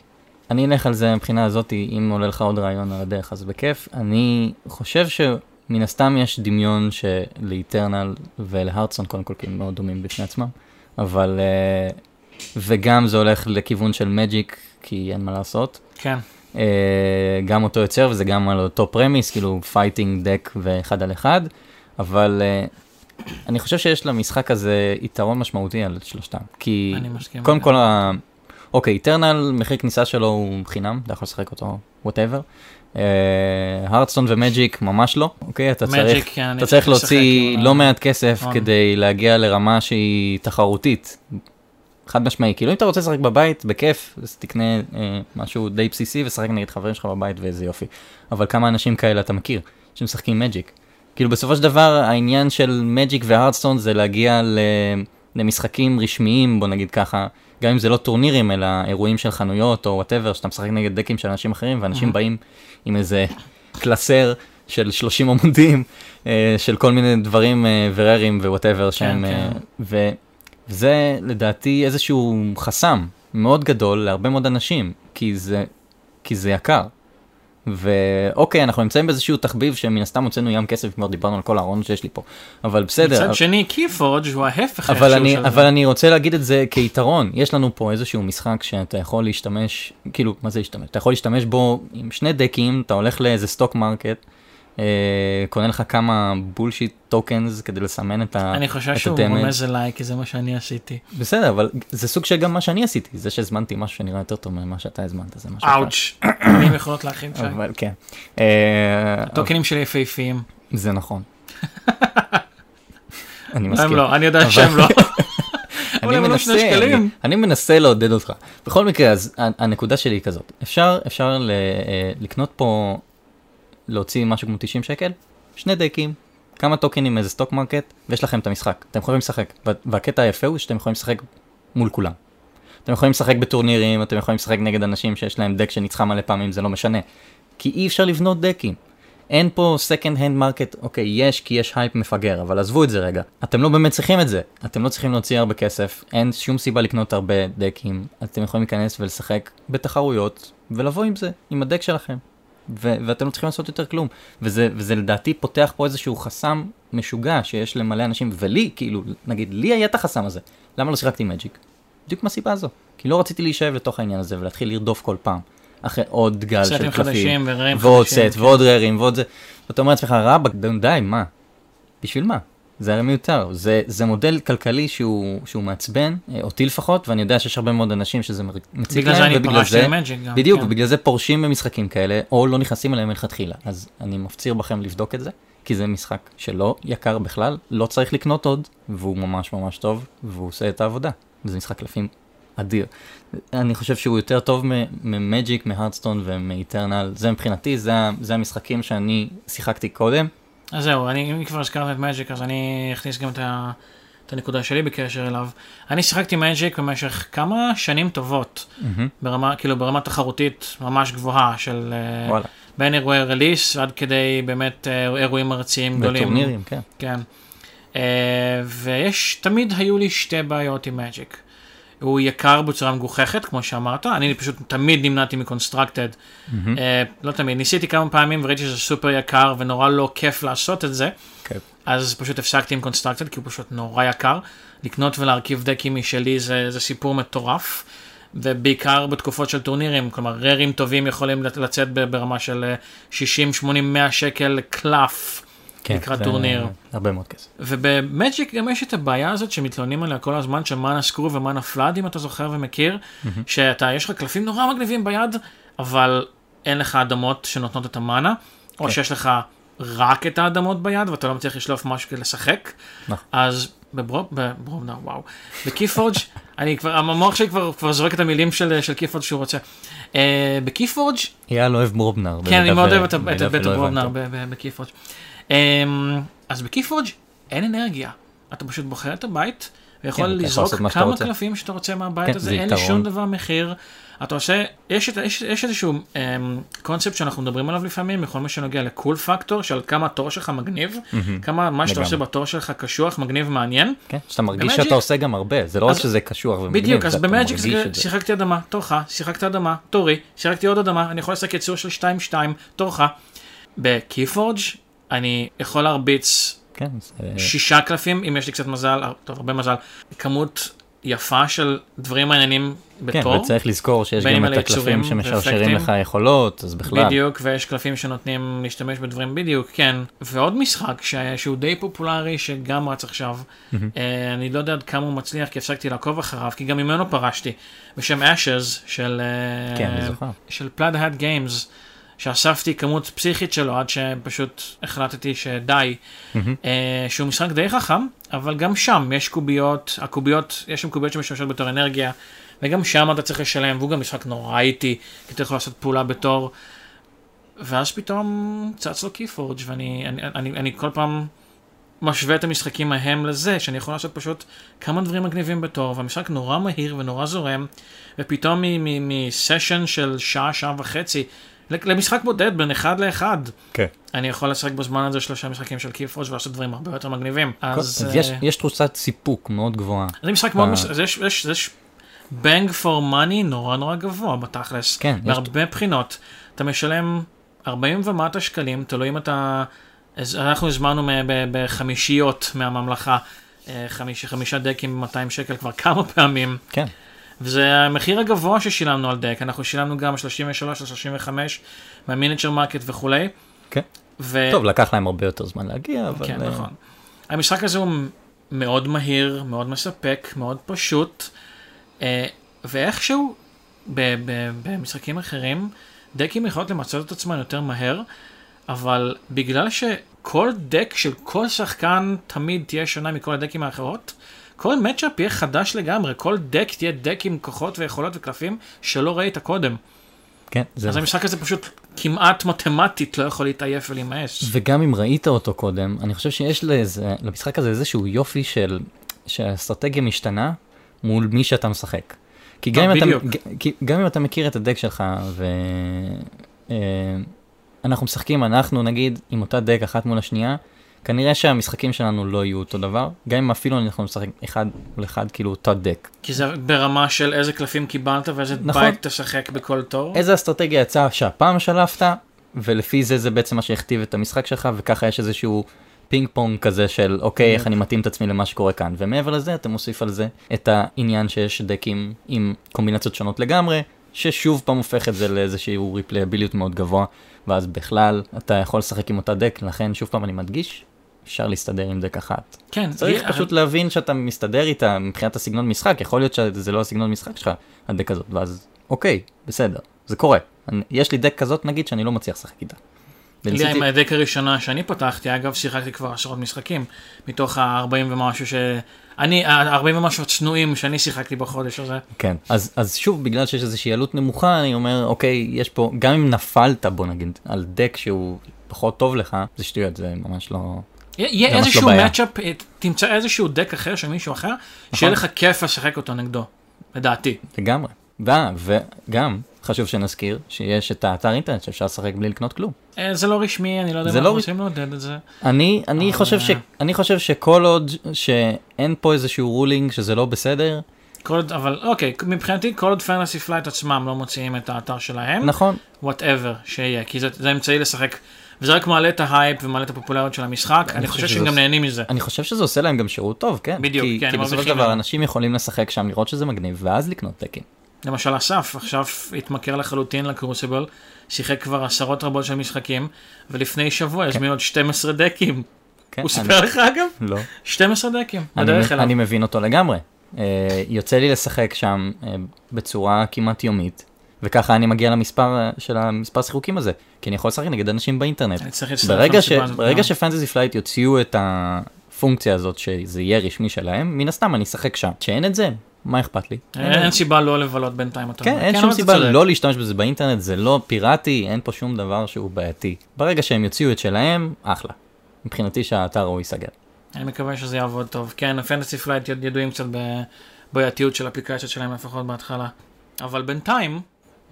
אני אלך על זה מבחינה הזאת, אם עולה לך עוד רעיון על הדרך, אז בכיף. אני חושב ש... מן הסתם יש דמיון של Eternal ול Hearthstone קודם כל כי הם מאוד דומים בפני עצמם, אבל uh, וגם זה הולך לכיוון של Magic כי אין מה לעשות. כן. Uh, גם אותו יוצר וזה גם על אותו premise, כאילו fighting deck ואחד על אחד, אבל uh, אני חושב שיש למשחק הזה יתרון משמעותי על שלושתם. כי קודם כל, ה... אוקיי, Eternal, מחיר כניסה שלו הוא חינם, אתה יכול לשחק אותו whatever. Hearthstone אה, ו Magic ממש לא, אוקיי? אתה צריך, כן, אתה צריך להוציא לא מעט כסף נכון. כדי להגיע לרמה שהיא תחרותית. חד משמעי, כאילו אם אתה רוצה לשחק בבית, בכיף, אז תקנה אה, משהו די בסיסי ושחק נגד חברים שלך בבית ואיזה יופי. אבל כמה אנשים כאלה אתה מכיר שמשחקים Magic? כאילו בסופו של דבר העניין של Magic ו Hearthstone זה להגיע למשחקים רשמיים, בוא נגיד ככה, גם אם זה לא טורנירים אלא אירועים של חנויות או whatever, שאתה משחק נגד דקים של אנשים אחרים ואנשים. באים עם איזה קלסר של 30 עמודים אה, של כל מיני דברים אה, וררים ווואטאבר כן, שהם, כן. ו, וזה לדעתי איזשהו חסם מאוד גדול להרבה מאוד אנשים, כי זה, כי זה יקר. ואוקיי, אנחנו נמצאים באיזשהו תחביב שמן הסתם הוצאנו ים כסף, כבר דיברנו על כל הארון שיש לי פה, אבל בסדר. מצד שני, KeyForge הוא ההפך אבל אני, אבל אני רוצה להגיד את זה כיתרון, יש לנו פה איזשהו משחק שאתה יכול להשתמש, כאילו, מה זה להשתמש? אתה יכול להשתמש בו עם שני דקים, אתה הולך לאיזה stock market, קונה לך כמה bullshit tokens כדי לסמן את ה damage. אני חושב שהוא רומז אליי כי זה מה שאני עשיתי. בסדר אבל זה סוג של גם מה שאני עשיתי זה שהזמנתי משהו שנראה יותר טוב ממה שאתה הזמנת זה משהו. אאוץ'. אני יכולות להכין שם. אבל כן. אה, הטוקנים שלי יפהפיים. זה נכון. אני מסכים. לא, אני יודע שהם לא. אני מנסה, אני. אני מנסה לעודד אותך. בכל מקרה, אז הנקודה שלי היא כזאת, אפשר, אפשר ל, אה, לקנות פה, להוציא משהו כמו 90 שקל, שני דקים, כמה טוקנים מאיזה stock market, ויש לכם את המשחק. אתם יכולים לשחק, וה- והקטע היפה הוא שאתם יכולים לשחק מול כולם. אתם יכולים לשחק בטורנירים, אתם יכולים לשחק נגד אנשים שיש להם דק שניצחה מלא פעמים, זה לא משנה. כי אי אפשר לבנות דקים. אין פה second hand market, אוקיי, יש כי יש הייפ מפגר, אבל עזבו את זה רגע. אתם לא באמת צריכים את זה. אתם לא צריכים להוציא הרבה כסף, אין שום סיבה לקנות הרבה דקים. אתם יכולים להיכנס ולשחק בתחרויות, ולבוא עם זה, עם הדק שלכם. ו- ואתם לא צריכים לעשות יותר כלום. וזה, וזה לדעתי פותח פה איזשהו חסם משוגע שיש למלא אנשים, ולי, כאילו, נגיד, לי היה את החסם הזה. למה לא שיחקתי מג'יק? בדיוק מהסיבה הזו. כי לא רציתי להישאב לתוך העניין הזה ולהתחיל לרדוף כל פעם. אחרי עוד גל של קלפים. ועוד סט, כן. ועוד ררים, ועוד זה. ואתה אומר לעצמך, רבאק, די, מה? בשביל מה? זה הרי מיותר. זה, זה מודל כלכלי שהוא, שהוא מעצבן, אה, אותי לפחות, ואני יודע שיש הרבה מאוד אנשים שזה מציק זה להם, ובגלל זה, גם. בדיוק, כן. ובגלל זה פורשים במשחקים כאלה, או לא נכנסים אליהם מלכתחילה. אז אני מפציר בכם לבדוק את זה, כי זה משחק שלא יקר בכלל, לא צריך לקנות עוד, והוא ממש ממש טוב, והוא עושה את העבודה. זה משחק קלפים אדיר. אני חושב שהוא יותר טוב ממג'יק, מהרדסטון ומאיטרנל, זה מבחינתי, זה, זה המשחקים שאני שיחקתי קודם. אז זהו, אני, אם כבר הזכרת את מג'יק, אז אני אכניס גם את, ה, את הנקודה שלי בקשר אליו. אני שיחקתי מג'יק במשך כמה שנים טובות, מהמם. ברמה, כאילו ברמה תחרותית ממש גבוהה של... אה, וואלה, בין אירועי רליס עד כדי באמת אה, אירועים ארציים גדולים. בטורנירים, כן. כן. Uh, ויש, תמיד היו לי שתי בעיות עם מג'יק. הוא יקר בצורה מגוחכת, כמו שאמרת, אני פשוט תמיד נמנעתי מקונסטרקטד. מהמם. Uh, לא תמיד, ניסיתי כמה פעמים וראיתי שזה סופר יקר ונורא לא כיף לעשות את זה, כן. אז פשוט הפסקתי עם constructed כי הוא פשוט נורא יקר. לקנות ולהרכיב דקים משלי זה, זה סיפור מטורף. ובעיקר בתקופות של טורנירים, כלומר ררים טובים יכולים לצאת ברמה של אה, 60, 80, 100 שקל קלף. כן, לקראת זה טורניר. הרבה מאוד כסף. וב Magic גם יש את הבעיה הזאת שמתלוננים עליה כל הזמן של mana screw ו mana flood אם אתה זוכר ומכיר, שאתה יש לך קלפים נורא מגניבים ביד אבל אין לך אדמות שנותנות את המנה, או כן. שיש לך רק את האדמות ביד ואתה לא מצליח לשלוף משהו כדי לשחק, נכון. אז בברוב, בברובנה, וואו, בקיפורג' אני כבר, המוח שלי כבר, כבר זורק את המילים של, של קיפורג' שהוא רוצה. Uh, בקיפורג' אייל אוהב ברובנר. כן, אני מאוד אוהב את את ב- בקיפורג'. אמ, אז בקיפורג' אין אנרגיה. אתה פשוט בוחר את הבית, ויכול כן, לזרוק לעשות מה שאתה כמה רוצה. קלפים שאתה רוצה מהבית כן, הזה, זה אין לי. שום דבר מחיר. אתה עושה, יש, את- יש, יש איזשהו אמ, קונספט שאנחנו מדברים עליו לפעמים, בכל מה שנוגע לקול פקטור, של כמה התור שלך מגניב, מהמם. כמה מה שאתה. עושה בתור שלך קשוח, מגניב, מעניין. כן, שאתה מרגיש במג'יק- שאתה עושה גם הרבה, זה לא רק שזה קשוח ומגניב, בדיוק, אז במאג'יק. שיחקתי אדמה, תורך, שיחקת אדמה, תורי, שיחקתי עוד אדמה, אני יכול לשחק יצור של 2-2, תורך. בקיפורג' אני יכול להרביץ כן, זה- שישה קלפים, אם יש לי קצת מזל, טוב, הרבה מזל, כמות יפה של דברים מעניינים כן, בתור. וצריך לזכור שיש גם את הקלפים שמשרשרים. לך יכולות, אז בכלל. בדיוק, ויש קלפים שנותנים להשתמש בדברים בדיוק, כן. ועוד משחק ש... שהוא די פופולרי, שגם רץ עכשיו. אה, אני לא יודע עד כמה הוא מצליח, כי הפסקתי לעקוב אחריו, כי גם ממנו פרשתי, בשם Ashes של, אה, כן, זוכר. של פלאד האט גיימס, שאספתי כמות פסיכית שלו עד שפשוט החלטתי שדי. אה, שהוא משחק די חכם, אבל גם שם יש קוביות, הקוביות, יש שם קוביות שמשמשות בתור אנרגיה, וגם שם אתה צריך לשלם, והוא גם משחק נורא איטי, כי אתה יכול לעשות פעולה בתור, ואז פתאום צץ לו קיפורג' ואני אני, אני, אני כל פעם משווה את המשחקים ההם לזה, שאני יכול לעשות פשוט כמה דברים מגניבים בתור, והמשחק נורא מהיר ונורא זורם, ופתאום מסשן של שעה, שעה וחצי, למשחק בודד בין אחד לאחד. כן. אני יכול לשחק בזמן הזה שלושה משחקים של קיפרוש ולעשות דברים הרבה יותר מגניבים. אז אה, יש- יש תחושת סיפוק מאוד גבוהה. זה משחק מאוד, אה. מש- יש- יש יש bang for money נורא נורא גבוה בתכלס. כן, מהרבה בחינות. אתה משלם 40 ומטה שקלים, תלוי אם אתה... אנחנו הזמנו בחמישיות מהממלכה. אה, חמיש, חמישה דקים ב-200 שקל כבר כמה פעמים, כן. וזה המחיר הגבוה ששילמנו על דק, אנחנו שילמנו גם 33 או 35 מה Miniature Market וכולי. כן. ו... טוב, לקח להם הרבה יותר זמן להגיע, אבל... כן, אה, נכון. המשחק הזה הוא מאוד מהיר, מאוד מספק, מאוד פשוט, אה, ואיכשהו ב- ב- במשחקים אחרים, דקים יכולות למצות את עצמן יותר מהר, אבל בגלל כל דק של כל שחקן תמיד תהיה שונה מכל הדקים האחרות. כל מצ'אפ יהיה חדש לגמרי, כל דק תהיה דק עם כוחות ויכולות וקלפים שלא ראית קודם. כן, זה... אז המשחק הזה פשוט כמעט מתמטית לא יכול להתעייף ולהימאס. וגם אם ראית אותו קודם, אני חושב שיש לזה, למשחק הזה איזשהו יופי של, שהאסטרטגיה משתנה מול מי שאתה משחק. כי גם, אה, אם אתה. כי גם אם אתה מכיר את הדק שלך, ואנחנו משחקים, אנחנו נגיד, עם אותה דק אחת מול השנייה, כנראה שהמשחקים שלנו לא יהיו אותו דבר, גם אם אפילו אנחנו נשחק אחד מול אחד, כאילו אותו דק. כי זה ברמה של איזה קלפים קיבלת ואיזה נכון. בית תשחק בכל תור. איזה אסטרטגיה יצאה שהפעם שלפת, ולפי זה זה בעצם מה שהכתיב את המשחק שלך, וככה יש איזשהו פינג פונג כזה של אוקיי, איך אני מתאים את עצמי למה שקורה כאן. ומעבר לזה, אתה מוסיף על זה את העניין שיש דקים עם קומבינציות שונות לגמרי, ששוב פעם הופך את זה לאיזשהו ריפלייביליות מאוד גבוה, ואז בכלל אתה יכול לשחק עם אותה דק, לכן שוב פעם אני מדגיש, אפשר להסתדר עם דק אחת. כן, צריך פשוט להבין שאתה מסתדר איתה מבחינת הסגנון משחק, יכול להיות שזה לא הסגנון משחק שלך, הדק הזאת, ואז אוקיי, בסדר, זה קורה. אני, יש לי דק כזאת נגיד שאני לא מצליח לשחק איתה. לי עם הדק הראשונה שאני פתחתי, אגב שיחקתי כבר עשרות משחקים, מתוך ה-40 ומשהו ש... אני, ה-40 ומשהו צנועים שאני שיחקתי בחודש הזה. כן, אז, אז שוב, בגלל שיש איזושהי עלות נמוכה, אני אומר, אוקיי, יש פה, גם אם נפלת, בוא נגיד, על דק שהוא פחות טוב לך, זה שטויות, זה ממש לא... יהיה לא איזשהו בעיה. matchup, תמצא איזשהו דק אחר של מישהו אחר, שיהיה לך כיף לשחק אותו נגדו, לדעתי. לגמרי. וגם, חשוב שנזכיר, שיש את האתר אינטרנט שאפשר לשחק בלי לקנות כלום. אה, זה לא רשמי, אני לא יודע אם לא אנחנו רוצים לעודד את זה. אני, אני, אבל, חושב ש, אה, אני חושב שכל עוד שאין פה איזשהו ruling שזה לא בסדר, כל עוד, אבל אוקיי, מבחינתי כל עוד Fantasy Flight עצמם לא מוציאים את האתר שלהם, נכון, whatever שיהיה, כי זה, זה אמצעי לשחק, וזה רק מעלה את ההייפ ומעלה את הפופולריות של המשחק, אני, חושב שהם גם נהנים מזה. אני חושב שזה עושה להם גם שירות טוב, כן. בדיוק, כי, כן, כי בסופו של דבר. אנשים יכולים לשחק שם, לראות שזה מגניב, ואז לקנות תקן. למשל אסף, עכשיו התמכר לחלוטין ל Crucible, שיחק כבר עשרות רבות של משחקים, ולפני שבוע הזמין עוד 12 דקים. כן, הוא סיפר לך אגב? לא. 12 דקים, בדרך אליו. אני מבין אותו לגמרי. אה, יוצא לי לשחק שם אה, בצורה כמעט יומית, וככה אני מגיע למספר אה, של המספר שיחוקים הזה, כי אני יכול לשחק נגד אנשים באינטרנט. ברגע, ש... ברגע גם. ש Fantasy Flight יוציאו את הפונקציה הזאת שזה יהיה רשמי שלהם, מן הסתם אני אשחק שם. כשאין את זה, מה אכפת לי? אין סיבה לא לבלות בינתיים כן. אין אבל שום סיבה. לא להשתמש בזה באינטרנט, זה לא פיראטי, אין פה שום דבר שהוא בעייתי. ברגע שהם יוציאו את שלהם, אחלה. מבחינתי שהאתר הוא ייסגר. אני מקווה שזה יעבוד טוב. כן, Fantasy Flight ידועים קצת בבעייתיות של אפליקציות שלהם לפחות בהתחלה. אבל בינתיים,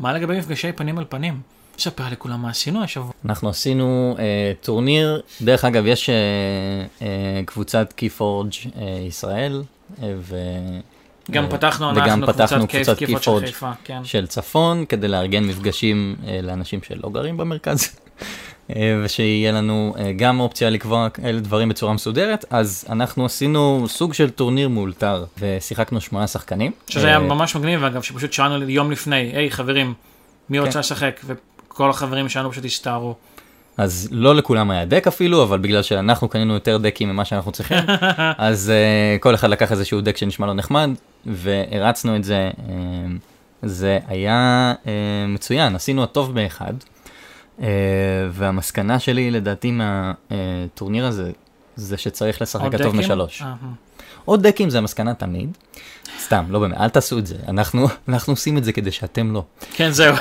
מה לגבי מפגשי פנים על פנים? ספר לכולם מה עשינו השבוע. אנחנו עשינו אה, טורניר, דרך אגב, יש אה, אה, קבוצת KeyForge אה, ישראל, אה, ו... גם אה, פתחנו וגם אנחנו פתחנו קבוצת KeyForge של כן. של צפון, כדי לארגן מפגשים אה, לאנשים שלא גרים במרכז, ושיהיה לנו אה, גם אופציה לקבוע כאלה דברים בצורה מסודרת, אז אנחנו עשינו סוג של טורניר מאולתר, ושיחקנו שמונה שחקנים. שזה היה אה, ממש מגניב אגב, שפשוט שאלנו יום לפני, היי חברים, מי כן. רוצה לשחק? וכל החברים שלנו פשוט הסתערו. אז לא לכולם היה דק אפילו, אבל בגלל שאנחנו קנינו יותר דקים ממה שאנחנו צריכים, אז uh, כל אחד לקח איזשהו דק שנשמע לו נחמד, והרצנו את זה. Uh, זה היה uh, מצוין, עשינו הטוב באחד, והמסקנה שלי לדעתי מהטורניר הזה, זה שצריך לשחק הטוב? משלוש. אה, עוד דקים זה המסקנה תמיד. סתם, לא באמת, אל תעשו את זה, אנחנו, אנחנו עושים את זה כדי שאתם לא. כן, זהו.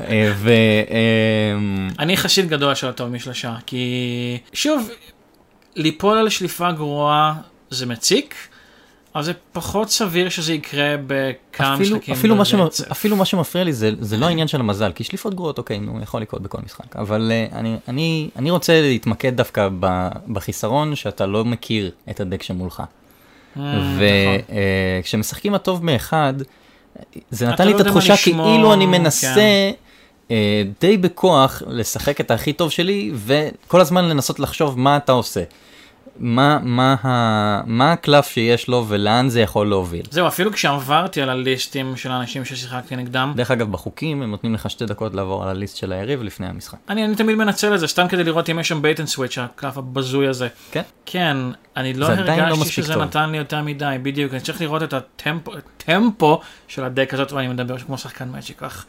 אה, ו... אה, אני חסיד גדול של הטוב משלושה, כי שוב, ליפול על שליפה גרועה זה מציק, אבל זה פחות סביר שזה יקרה בכמה אפילו, משחקים אפילו, מה שמ. אפילו מה שמפריע לי זה, זה לא העניין של המזל, כי שליפות גרועות, אוקיי, נו, יכול לקרות בכל משחק, אבל uh, אני, אני, אני רוצה להתמקד דווקא ב, בחיסרון שאתה לא מכיר את הדק שמולך. אה, נכון. וכשמשחקים הטוב מאחד, זה נתן לי לא את התחושה כאילו אני כן. מנסה אה, די בכוח לשחק את הכי טוב שלי, וכל הזמן לנסות לחשוב מה אתה עושה. מה, מה, ה, מה הקלף שיש לו ולאן זה יכול להוביל. זהו, אפילו כשעברתי על הליסטים של האנשים ששיחקתי נגדם, דרך אגב, בחוקים הם נותנים לך שתי דקות לעבור על ה list של היריב לפני המשחק. אני, אני תמיד מנצל את זה, סתם כדי לראות אם יש שם Bait and Switch, הקלף הבזוי הזה. כן. כן, אני לא לא הרגשתי מספיק שזה טוב. נתן לי יותר מדי, בדיוק, אני צריך לראות את הטמפו, הטמפו של הדק הזאת, ואני מדבר כמו שחקן Magic.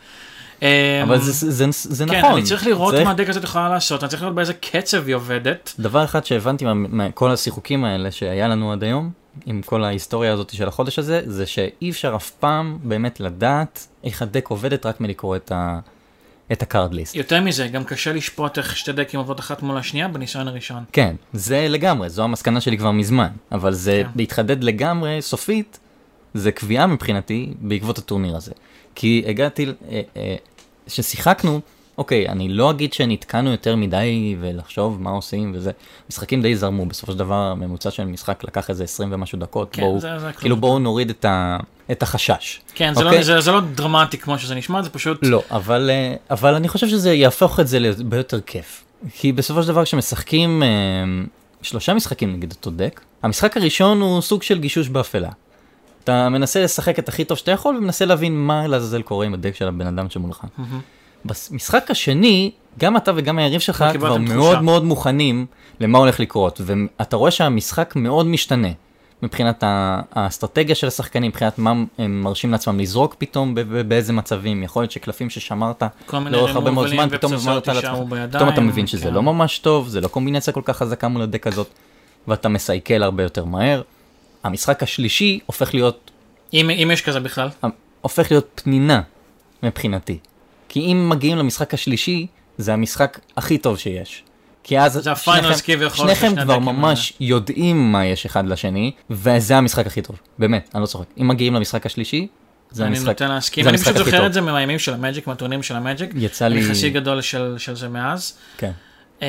אה, אבל זה, זה, זה כן, נכון. אני צריך לראות צריך- מה הדק הזאת יכולה לעשות, אני צריך לראות באיזה קצב היא עובדת. דבר אחד שהבנתי מכל השיחוקים האלה שהיה לנו עד היום, עם כל ההיסטוריה הזאת של החודש הזה, זה שאי אפשר אף פעם באמת לדעת איך הדק עובדת רק מלקרוא את, ה, את ה card list. יותר מזה, גם קשה לשפוט איך שתי דקים עובדות אחת מול השנייה בניסיון הראשון. כן, זה לגמרי, זו המסקנה שלי כבר מזמן, אבל זה כן. להתחדד לגמרי, סופית, זה קביעה מבחינתי בעקבות הטורניר הזה. כי הגעתי, אה, אה, ששיחקנו, אוקיי, אני לא אגיד שנתקענו יותר מדי ולחשוב מה עושים וזה, משחקים די זרמו, בסופו של דבר הממוצע של משחק לקח איזה 20 ומשהו דקות, כן, בואו, זה- זה כאילו. בואו נוריד את, ה, את החשש. כן, זה, אוקיי? לא, זה, זה לא דרמטי כמו שזה נשמע, זה פשוט... לא, אבל, אה, אבל אני חושב שזה יהפוך את זה להרבה יותר כיף. כי בסופו של דבר כשמשחקים אה, שלושה משחקים נגד אותו דק, המשחק הראשון הוא סוג של גישוש באפלה. אתה מנסה לשחק את הכי טוב שאתה יכול ומנסה להבין מה לעזאזל קורה עם הדק של הבן אדם שמולך. במשחק השני, גם אתה וגם היריב שלך כבר. מאוד מאוד מוכנים למה הולך לקרות, ואתה רואה שהמשחק מאוד משתנה. מבחינת האסטרטגיה של השחקנים, מבחינת מה הם מרשים לעצמם לזרוק פתאום, באיזה מצבים, יכול להיות שקלפים ששמרת לאורך הרבה מאוד זמן, פתאום אמרת לעצמך, פתאום אתה מבין שזה כן. לא ממש טוב, זה לא קומבינציה כל כך חזקה מול הדק הזאת, ואתה מסייקל הרבה יותר מהר. המשחק השלישי הופך להיות, אם, אם יש כזה בכלל. הופך להיות פנינה מבחינתי. כי אם מגיעים למשחק השלישי, זה המשחק הכי טוב שיש. כי אז שניכם שני כבר ממש יודעים מה יש אחד לשני, וזה המשחק הכי טוב. באמת, אני לא צוחק. אם מגיעים למשחק השלישי, זה אני המשחק, נותן להסכים, אני פשוט זוכר. את זה מהימים של המג'יק, מהטורנירים של המג'יק. יצא אני לי... חסיד גדול של, של זה מאז. כן. Um,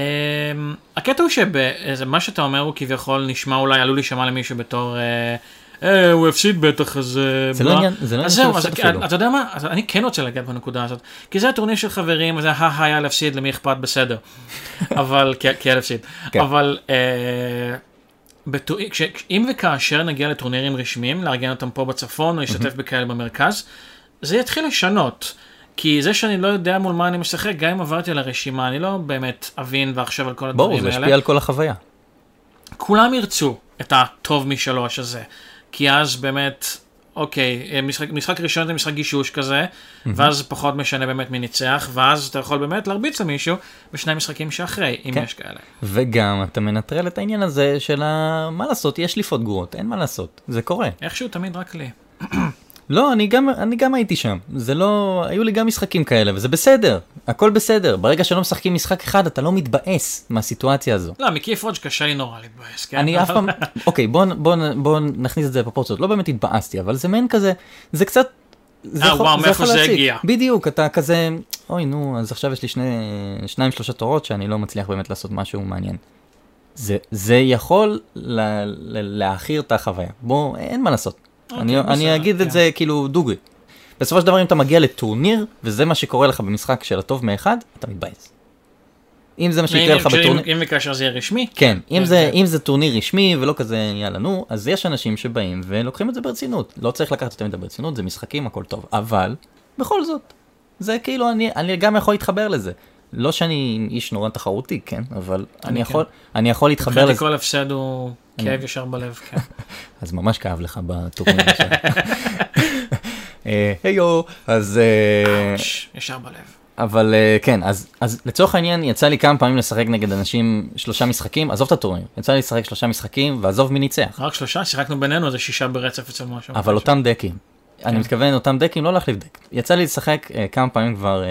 הקטע הוא שמה שאתה אומר הוא כביכול נשמע אולי עלול להישמע למישהו בתור אה, אה, הוא הפסיד בטח אז אה, זה לא מה?" עניין, זה לא עניין של הפסד אפילו. אתה יודע מה, אני כן רוצה לגעת בנקודה הזאת, כי זה הטורניר של חברים, וזה הא היה להפסיד, למי אכפת, בסדר, אבל, כי היה להפסיד, כן. אבל אה, אם וכאשר נגיע לטורנירים רשמיים, לארגן אותם פה בצפון, או להשתתף בכאלה במרכז, זה יתחיל לשנות. כי זה שאני לא יודע מול מה אני משחק, גם אם עברתי על הרשימה, אני לא באמת אבין ואחשוב על כל הדברים ברור, האלה. זה ישפיע על כל החוויה. כולם ירצו את הטוב משלוש הזה. כי אז באמת, אוקיי, משחק, משחק ראשון זה משחק גישוש כזה, ואז זה פחות משנה באמת מי ניצח, ואז אתה יכול באמת להרביץ למישהו בשני משחקים שאחרי, אם כן. יש כאלה. וגם אתה מנטרל את העניין הזה של ה... מה לעשות, יש שליפות גרועות, אין מה לעשות, זה קורה. איכשהו תמיד רק לי. לא, אני גם, אני גם הייתי שם, זה לא, היו לי גם משחקים כאלה, וזה בסדר, הכל בסדר. ברגע שלא משחקים משחק אחד, אתה לא מתבאס מהסיטואציה הזו. לא, מקיף רוג' קשה לי נורא להתבאס, כן? אני אף פעם, אוקיי, בוא, בוא, בוא נכניס את זה לפרופורציות, לא באמת התבאסתי, אבל זה מעין כזה, זה קצת... זה אה, יכול- וואו, מאיפה זה. הגיע? בדיוק, אתה כזה, אוי נו, אז עכשיו יש לי שני, שניים שלושה תורות שאני לא מצליח באמת לעשות משהו מעניין. זה, זה יכול לה, לה, להעכיר את החוויה, בוא, אין מה לעשות. אוקיי, אני, אני בסדר, אגיד כן. את זה כאילו דוגרי. בסופו של דבר אם אתה מגיע לטורניר, וזה מה שקורה לך במשחק של הטוב מאחד, אתה מתבאס. אם זה מה שיקרה לך בטורניר... אם וכאשר זה יהיה רשמי, כן, אם זה. אם זה טורניר רשמי ולא כזה יאללה נו, אז יש אנשים שבאים ולוקחים את זה ברצינות. לא צריך לקחת יותר מדי ברצינות, זה משחקים, הכל טוב. אבל, בכל זאת, זה כאילו, אני, אני גם יכול להתחבר לזה. לא שאני איש נורא תחרותי, כן, אבל אני, אני יכול, אני יכול להתחבר לזה. כל הפסד הוא כאב ישר בלב, כן. אז ממש כאב לך בטורניר עכשיו. אה, היו, אז... אה, ש- ישר בלב. אבל אה, כן, אז, אז לצורך העניין יצא לי כמה פעמים לשחק נגד אנשים שלושה משחקים, עזוב את הטורניר, יצא לי לשחק שלושה משחקים ועזוב מי ניצח. רק שלושה, שיחקנו בינינו איזה שישה ברצף אצל משהו. אבל אותם דקים. אני כן. מתכוון אותם דקים, לא להחליף דק. יצא לי לשחק אה, כמה פעמים כבר אה,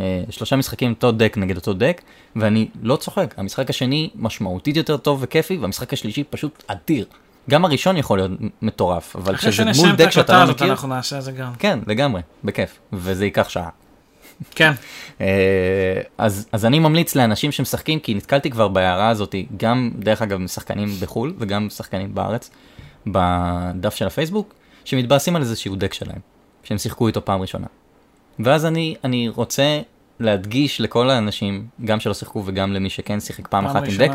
אה, שלושה משחקים אותו דק נגד אותו דק, ואני לא צוחק. המשחק השני משמעותית יותר טוב וכיפי, והמשחק השלישי פשוט אדיר. גם הראשון יכול להיות מטורף, אבל כשזה מול דק שאתה לא מכיר, אנחנו נעשה את זה גם. כן, לגמרי, בכיף, וזה ייקח שעה. כן. אה, אז, אז אני ממליץ לאנשים שמשחקים, כי נתקלתי כבר בהערה הזאת, גם דרך אגב משחקנים בחו"ל וגם שחקנים בארץ, בדף של הפייסבוק, שמתבאסים על איזשהו דק שלהם, שהם שיחקו איתו פעם ראשונה. ואז אני, אני רוצה להדגיש לכל האנשים, גם שלא שיחקו וגם למי שכן שיחק פעם, אחת עם דק.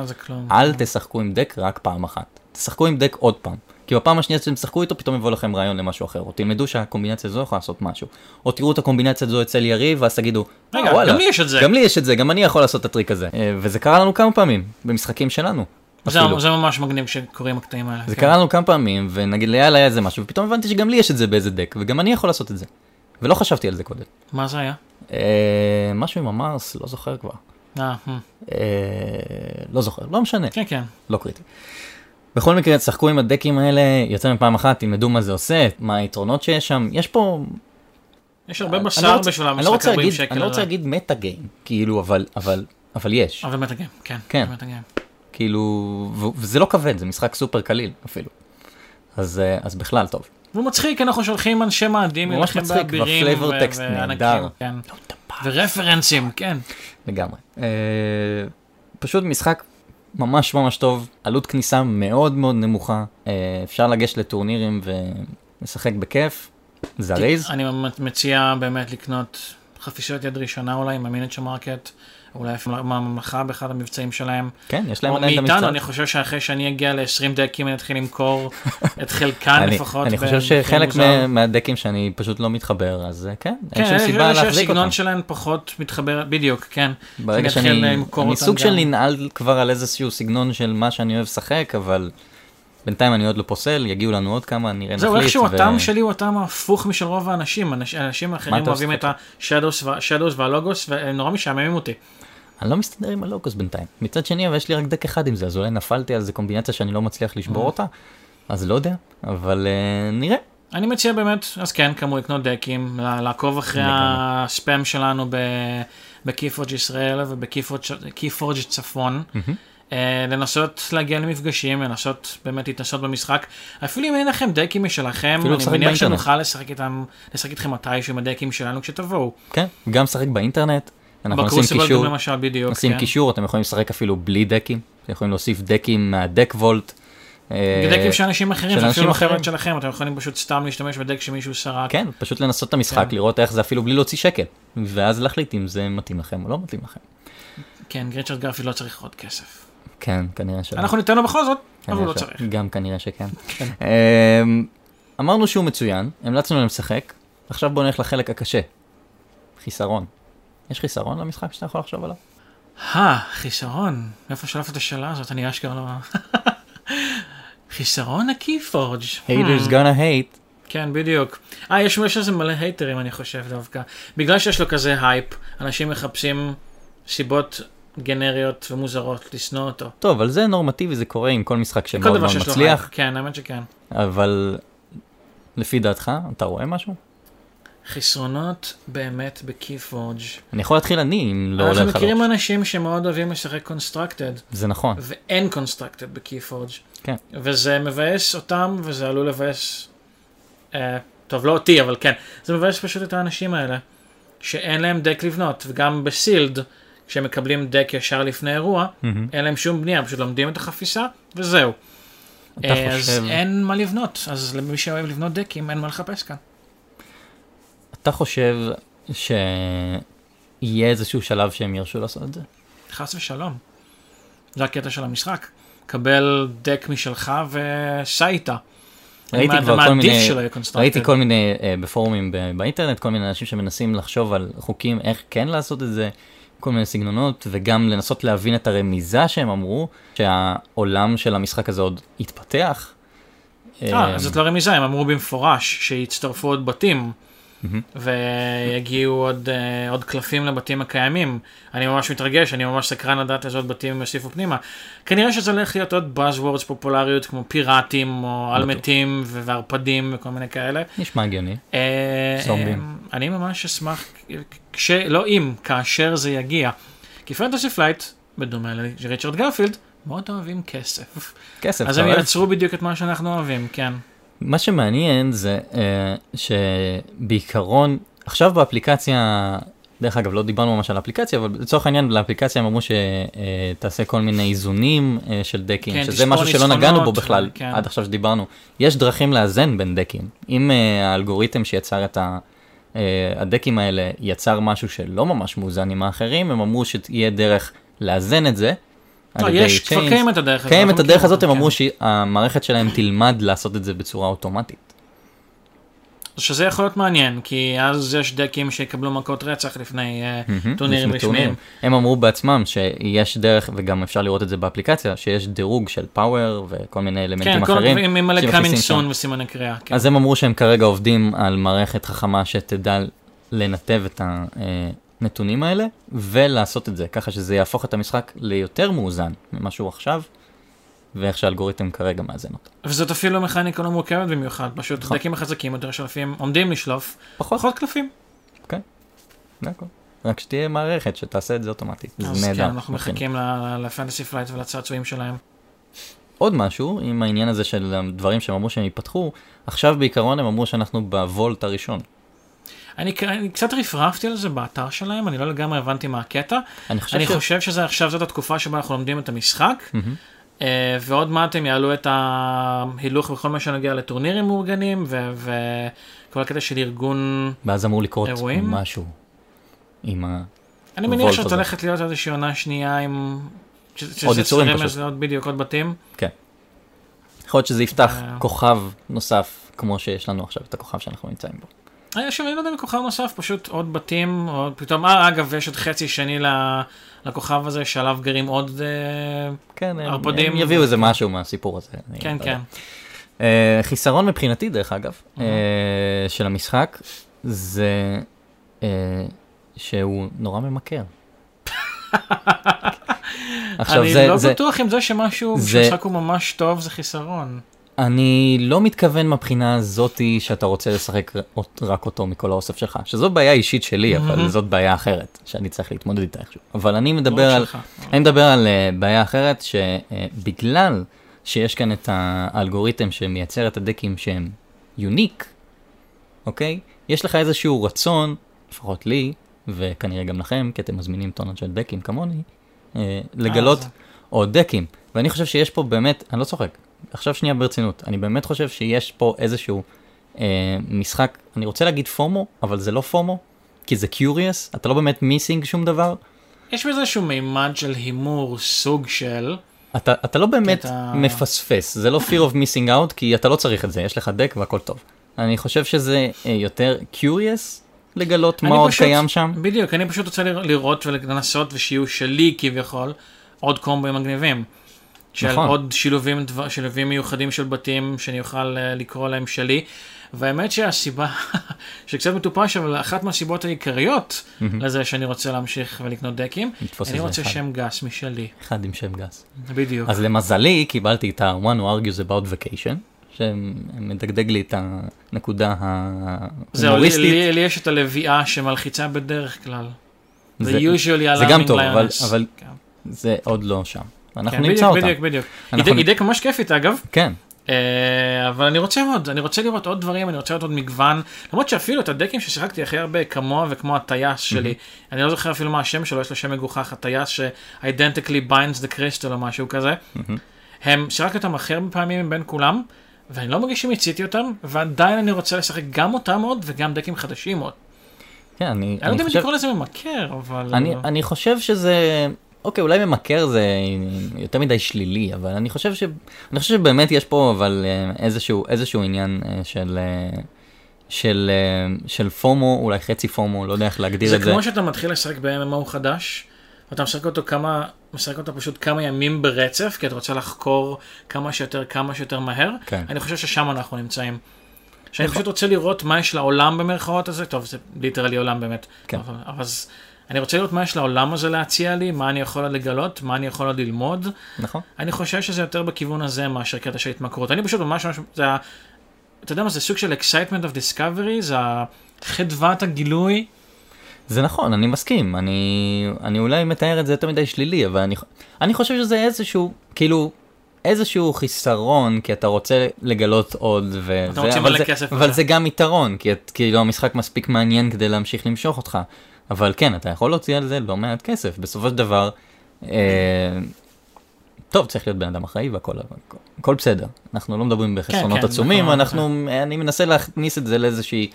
אל תשחקו עם דק רק פעם אחת. תשחקו עם דק עוד פעם. כי בפעם השנייה שאתם תשחקו איתו פתאום יבוא לכם רעיון למשהו אחר, או תלמדו שהקומבינציה הזו יכולה לעשות משהו, או תראו את הקומבינציה הזו אצל יריב ואז תגידו, "אה, רגע, וואלה, גם לי יש את זה. גם לי יש את זה, גם אני יכול לעשות את הטריק הזה. אה, וזה קרה לנו כמה פעמים, במשחקים שלנו. אפילו. זהו, זה ממש מגניב שקורים הקטעים האלה. זה כן. קרה לנו כמה פעמים, ונגיד ליאל היה איזה משהו, ופתאום הבנתי שגם לי יש את זה באיזה דק, וגם אני יכול לעשות את זה. ולא חשבתי על זה קודם. מה זה היה? אה, משהו עם המרס, לא זוכר כבר. אה, אה, אה, לא זוכר, לא משנה, כן, כן. לא קריטי. בכל מקרה, תשחקו עם הדקים האלה יותר מפעם אחת, תלמדו מה זה עושה, מה היתרונות שיש שם. יש פה... יש הרבה לא בשר רוצה- בשביל לא המשחק רוצה 40 להגיד- שקל. אני לא רוצה. להגיד מטה גיים, כאילו, אבל, אבל, אבל יש. אבל מטאגיים, כן. כן. מטאגיים. כאילו, וזה לא כבד, זה משחק סופר קליל אפילו. אז, אה, אז בכלל טוב. והוא מצחיק, אנחנו שולחים אנשי מאדים ממש מצחיק, באבירים והפלייבור ו- טקסט נהדר. כן. ורפרנסים, כן. לגמרי. אה, פשוט משחק ממש ממש טוב, עלות כניסה מאוד מאוד נמוכה, אה, אפשר לגשת לטורנירים ולשחק בכיף, זריז. אני מציע באמת לקנות חפיסות יד ראשונה אולי, עם ה Miniature Market, אולי אפילו מהממלכה באחד המבצעים שלהם. כן, יש להם עדיין את מאיתנו, המקצוע. אני חושב שאחרי שאני אגיע ל-20 דקים אני אתחיל למכור את חלקן אני, לפחות. אני חושב שחלק. מה- מהדקים שאני פשוט לא מתחבר, אז אה, כן, אין כן, שום סיבה להחזיק אותם. שלהן פחות מתחבר, בדיוק, כן. ברגע שאני, אני סוג של. ננעל כבר על איזשהו סגנון של מה שאני אוהב לשחק, אבל בינתיים אני עוד לא פוסל, יגיעו לנו עוד כמה, נראה זהו, נחליט. איכשהו ו- הטעם שלי הוא הטעם ההפוך משל רוב האנשים. אנש- אנשים אחרים אוהבים? את השדוס והלוגוס, והם נורא משעממים אותי. אני לא מסתדר עם הלוקוס בינתיים. מצד שני, אבל יש לי רק דק אחד עם זה, אז אולי נפלתי על איזה קומבינציה שאני לא מצליח לשבור Mm. אותה, אז לא יודע, אבל אה, נראה. אני מציע באמת, אז כן, כאמור, לקנות דקים, לעקוב אחרי. הספאם שלנו בקיפורג' ישראל ובקיפורג' צפון. מהמם. אה, לנסות להגיע למפגשים, לנסות באמת להתנסות במשחק. אפילו אם אין לכם דקים משלכם, אני מניח. שנוכל לשחק איתם, לשחק איתכם מתישהו עם הדקים שלנו כשתבואו. כן, גם לשחק באינטרנט, אנחנו בקרוסיבל קישור, למשל, בדיוק. נשים כן. קישור, אתם יכולים לשחק אפילו בלי דקים, אתם יכולים להוסיף דקים מהדק וולט. אה, דקים של אנשים אחרים, זה אפילו אחרים. אחרת שלכם, אתם יכולים פשוט סתם להשתמש בדק שמישהו סרק. כן, פשוט לנסות את המשחק, כן. לראות איך זה אפילו בלי להוציא שקל, ואז להחליט אם זה מתאים לכם או לא מתאים לכם. כן, גריצ'רד גרפי לא צריך עוד כסף. כן, כנראה שלא. אנחנו ניתן לו בכל זאת, אבל הוא לא צריך. גם כנראה שכן. כן. אמ, אמרנו שהוא מצוין, המלצנו להם לשחק, עכשיו בוא נלך לחלק הקשה. חיסרון. יש חיסרון למשחק שאתה יכול לחשוב עליו? אה, חיסרון. איפה שלפת את השאלה הזאת? אני אשכרה לא... חיסרון הקיפורג'. haters Hmm. gonna hate. כן, בדיוק. אה, יש יש לזה מלא הייטרים, אני חושב דווקא. בגלל שיש לו כזה הייפ, אנשים מחפשים סיבות גנריות ומוזרות לשנוא אותו. טוב, אבל זה נורמטיבי, זה קורה עם כל משחק כל שמאוד דבר מאוד שיש לו מצליח, הייפ. כן, האמת שכן. אבל לפי דעתך, אתה רואה משהו? חסרונות באמת ב KeyForge. אני יכול להתחיל אני, אם לא עולה אנחנו לך מכירים לראש. אנשים שמאוד אוהבים לשחק constructed, זה נכון, ואין constructed ב KeyForge. כן. וזה מבאס אותם, וזה עלול לבאס, אה, טוב, לא אותי, אבל כן, זה מבאס פשוט את האנשים האלה, שאין להם דק לבנות, וגם בסילד, כשהם מקבלים דק ישר לפני אירוע, מהמם. אין להם שום בנייה, פשוט לומדים את החפיסה, וזהו. אתה אה, אז חושב- אין מה לבנות, אז למי שאוהב לבנות דקים, אין מה לחפש כאן. אתה חושב שיהיה איזשהו שלב שהם ירשו לעשות את זה? חס ושלום. זה הקטע של המשחק. קבל דק משלך וסע איתה. ראיתי כבר כל מיני. ראיתי כל מיני אה, בפורומים באינטרנט, כל מיני אנשים שמנסים לחשוב על חוקים איך כן לעשות את זה, כל מיני סגנונות, וגם לנסות להבין את הרמיזה שהם אמרו, שהעולם של המשחק הזה עוד יתפתח. אה, זאת לא רמיזה, הם אמרו במפורש שיצטרפו עוד בתים. ויגיעו עוד, אה, עוד קלפים לבתים הקיימים. אני ממש מתרגש, אני ממש סקרן לדעת איזה עוד בתים הם יוסיפו פנימה. כנראה שזה הולך להיות עוד buzzwords פופולריות כמו פיראטים או. אלמתים וערפדים וכל מיני כאלה. נשמע הגיוני. אה, זומבים. אה, אני ממש אשמח, כש... לא אם, כאשר זה יגיע. כי Fantasy Flight, בדומה לריצ'רד גרפילד, מאוד אוהבים כסף. כסף, אז הם? ייצרו בדיוק את מה שאנחנו אוהבים, כן. מה שמעניין זה אה, שבעיקרון, עכשיו באפליקציה, דרך אגב לא דיברנו ממש על האפליקציה, אבל לצורך העניין לאפליקציה הם אמרו שתעשה כל מיני איזונים אה, של דקים, כן, שזה משהו שלא נגענו בו בכלל כן. עד עכשיו שדיברנו. יש דרכים לאזן בין דקים. אם אה, האלגוריתם שיצר את ה... אה, הדקים האלה יצר משהו שלא ממש מאוזן עם האחרים, הם אמרו שתהיה דרך לאזן את זה. לא, יש, כבר. קיימת הדרך הזאת. קיימת הדרך הזאת, הם אמרו כן. שהמערכת שלהם תלמד לעשות את זה בצורה אוטומטית. שזה יכול להיות מעניין, כי אז יש דקים שיקבלו מכות רצח לפני אה, מהמם, טורנירים. רשמיים. הם אמרו בעצמם שיש דרך, וגם אפשר לראות את זה באפליקציה, שיש דירוג של power וכל מיני אלמנטים כן, אחרים. עם מלא coming soon וסימני קריאה. כן. אז הם אמרו שהם כרגע עובדים על מערכת חכמה שתדע לנתב את הנתונים האלה, ולעשות את זה, ככה שזה יהפוך את המשחק ליותר מאוזן ממה שהוא עכשיו, ואיך שהאלגוריתם כרגע מאזן אותו. וזאת אפילו מכניקה לא מורכבת במיוחד, פשוט נכון. דקים החזקים יותר שלפים עומדים לשלוף פחות, פחות קלפים. זה הכל. רק שתהיה מערכת שתעשה את זה אוטומטית, זה אז נהדר. כן, אנחנו. מחכים ל Fantasy Flight ולצעצועים שלהם. עוד משהו עם העניין הזה של הדברים שהם אמרו שהם ייפתחו, עכשיו בעיקרון הם אמרו שאנחנו ב vault הראשון. אני אני קצת רפרפתי על זה באתר שלהם, אני לא לגמרי הבנתי מה הקטע. אני חושב אני ש... חושב שזה עכשיו זאת התקופה שבה אנחנו לומדים את המשחק, מהמם. אה, ועוד מעט הם יעלו את ההילוך בכל מה שנוגע לטורנירים מאורגנים, וכל הקטע של ארגון... ואז אמור לקרות אירועים? משהו עם ה... אני מניח הזה. הולכת להיות איזושהי עונה שנייה עם... שזה עוד יצורים פשוט. לעוד בדיוק עוד בתים. יכול להיות שזה יפתח אה. כוכב נוסף, כמו שיש לנו עכשיו את הכוכב שאנחנו נמצאים בו. אה, שוב, אני לא יודע אם כוכב נוסף, פשוט עוד בתים, או פתאום, אה, אגב, יש עוד חצי שני לכוכב הזה, שעליו גרים עוד... אה, כן, ערפדים. הם יביאו איזה משהו מהסיפור הזה. כן, לא כן. אה, חיסרון מבחינתי, דרך אגב, אה, של המשחק, זה אה, שהוא נורא ממכר. עכשיו, אני זה, לא זה, בטוח אם זה שמשהו, זה- שהמשחק הוא ממש טוב, זה חיסרון. אני לא מתכוון מהבחינה הזאתי שאתה רוצה לשחק רק אותו מכל האוסף שלך, שזו בעיה אישית שלי, אבל. זאת בעיה אחרת, שאני צריך להתמודד איתה איכשהו. אבל אני לא מדבר רק על. אני מדבר על uh, בעיה אחרת, שבגלל שיש כאן את האלגוריתם שמייצר את הדקים שהם יוניק, אוקיי? יש לך איזשהו רצון, לפחות לי, וכנראה גם לכם, כי אתם מזמינים טונות של דקים כמוני, אה, לגלות עוד דקים. ואני חושב שיש פה באמת, אני לא צוחק, עכשיו שנייה ברצינות, אני באמת חושב שיש פה איזשהו אה, משחק, אני רוצה להגיד פומו, אבל זה לא פומו, כי זה קיוריוס, אתה לא באמת מיסינג שום דבר, יש בזה איזשהו מימד של הימור, סוג של... אתה, אתה לא באמת אתה- מפספס, זה לא fear of missing out, כי אתה לא צריך את זה, יש לך דק והכל טוב. אני חושב שזה אה, יותר curious לגלות מה עוד פשוט- קיים שם. בדיוק, אני פשוט רוצה לרא- לראות ולנסות ושיהיו שלי כביכול עוד קומבואים מגניבים. של נכון. עוד שילובים, דבר- שילובים מיוחדים של בתים שאני אוכל אה, לקרוא להם שלי. והאמת שהסיבה, שקצת מטופש, אבל אחת מהסיבות העיקריות מהמם. לזה שאני רוצה להמשיך ולקנות דקים, אני רוצה אחד. שם גס משלי. אחד עם שם גס. בדיוק. אז למזלי קיבלתי את ה-one who argues about vacation, שמדגדג לי את הנקודה זהו, לי, ההומוריסטית. לי, יש את הלוויה שמלחיצה בדרך כלל. זה- זה זה גם טוב, אבל-. אבל כן. זה עוד לא שם. אנחנו כן, נמצא בדיוק, אותה. בדיוק, בדיוק. אנחנו היא נ- דק ממש כיפית אגב, כן, אה, אבל אני רוצה עוד, אני רוצה לראות עוד דברים, אני רוצה לראות עוד מגוון, למרות שאפילו את הדקים ששיחקתי הכי הרבה כמוה וכמו הטייס שלי, אני לא זוכר אפילו מה השם שלו, יש לו שם מגוחך, הטייס ש-identically binds the crystal או משהו כזה, מהמם. הם, שיחקתי אותם הכי הרבה פעמים מבין כולם, ואני לא מרגיש שמיציתי אותם, ועדיין אני רוצה לשחק גם אותם עוד וגם דקים חדשים עוד. כן, אני אני לא אני יודע אם חושב... לקרוא לזה ממכר, אבל... אני, אני חושב שזה, אוקיי, אולי ממכר זה יותר מדי שלילי, אבל אני חושב ש... אני חושב שבאמת יש פה אבל אה, איזשהו, איזשהו עניין אה, של, אה, של, של FOMO, אולי חצי FOMO, לא יודע איך להגדיר זה את זה. כמו שאתה מתחיל לשחק ב-MMO חדש, ואתה משחק אותו כמה, משחק אותו פשוט כמה ימים ברצף, כי אתה רוצה לחקור כמה שיותר, כמה שיותר מהר. כן. אני חושב ששם אנחנו נמצאים. שאני נכון. פשוט רוצה לראות מה יש לעולם במרכאות הזה, טוב, זה literally עולם באמת. כן. אבל, אבל אז, אני רוצה לראות מה יש לעולם הזה להציע לי, מה אני יכול לגלות, מה אני יכול ללמוד. נכון? אני חושב שזה יותר בכיוון הזה מאשר קטע של התמכרות. אני פשוט ממש ממש, זה ה... אתה יודע מה, זה סוג של excitement of discovery, זה חדוות הגילוי. זה נכון, אני מסכים, אני, אני אולי מתאר את זה יותר מדי שלילי, אבל אני, אני חושב שזה איזשהו, כאילו, איזשהו חיסרון, כי אתה רוצה לגלות עוד, וזה, רוצה אבל, מלא כסף אבל. זה גם יתרון, כי את, כאילו המשחק מספיק מעניין כדי להמשיך למשוך אותך. אבל כן, אתה יכול להוציא על זה לא מעט כסף, בסופו של דבר, אה, טוב, צריך להיות בן אדם אחראי והכל, הכל, הכל בסדר. אנחנו לא מדברים בחסרונות כן, עצומים, נכון, אנחנו, אני מנסה להכניס את זה לאיזושהי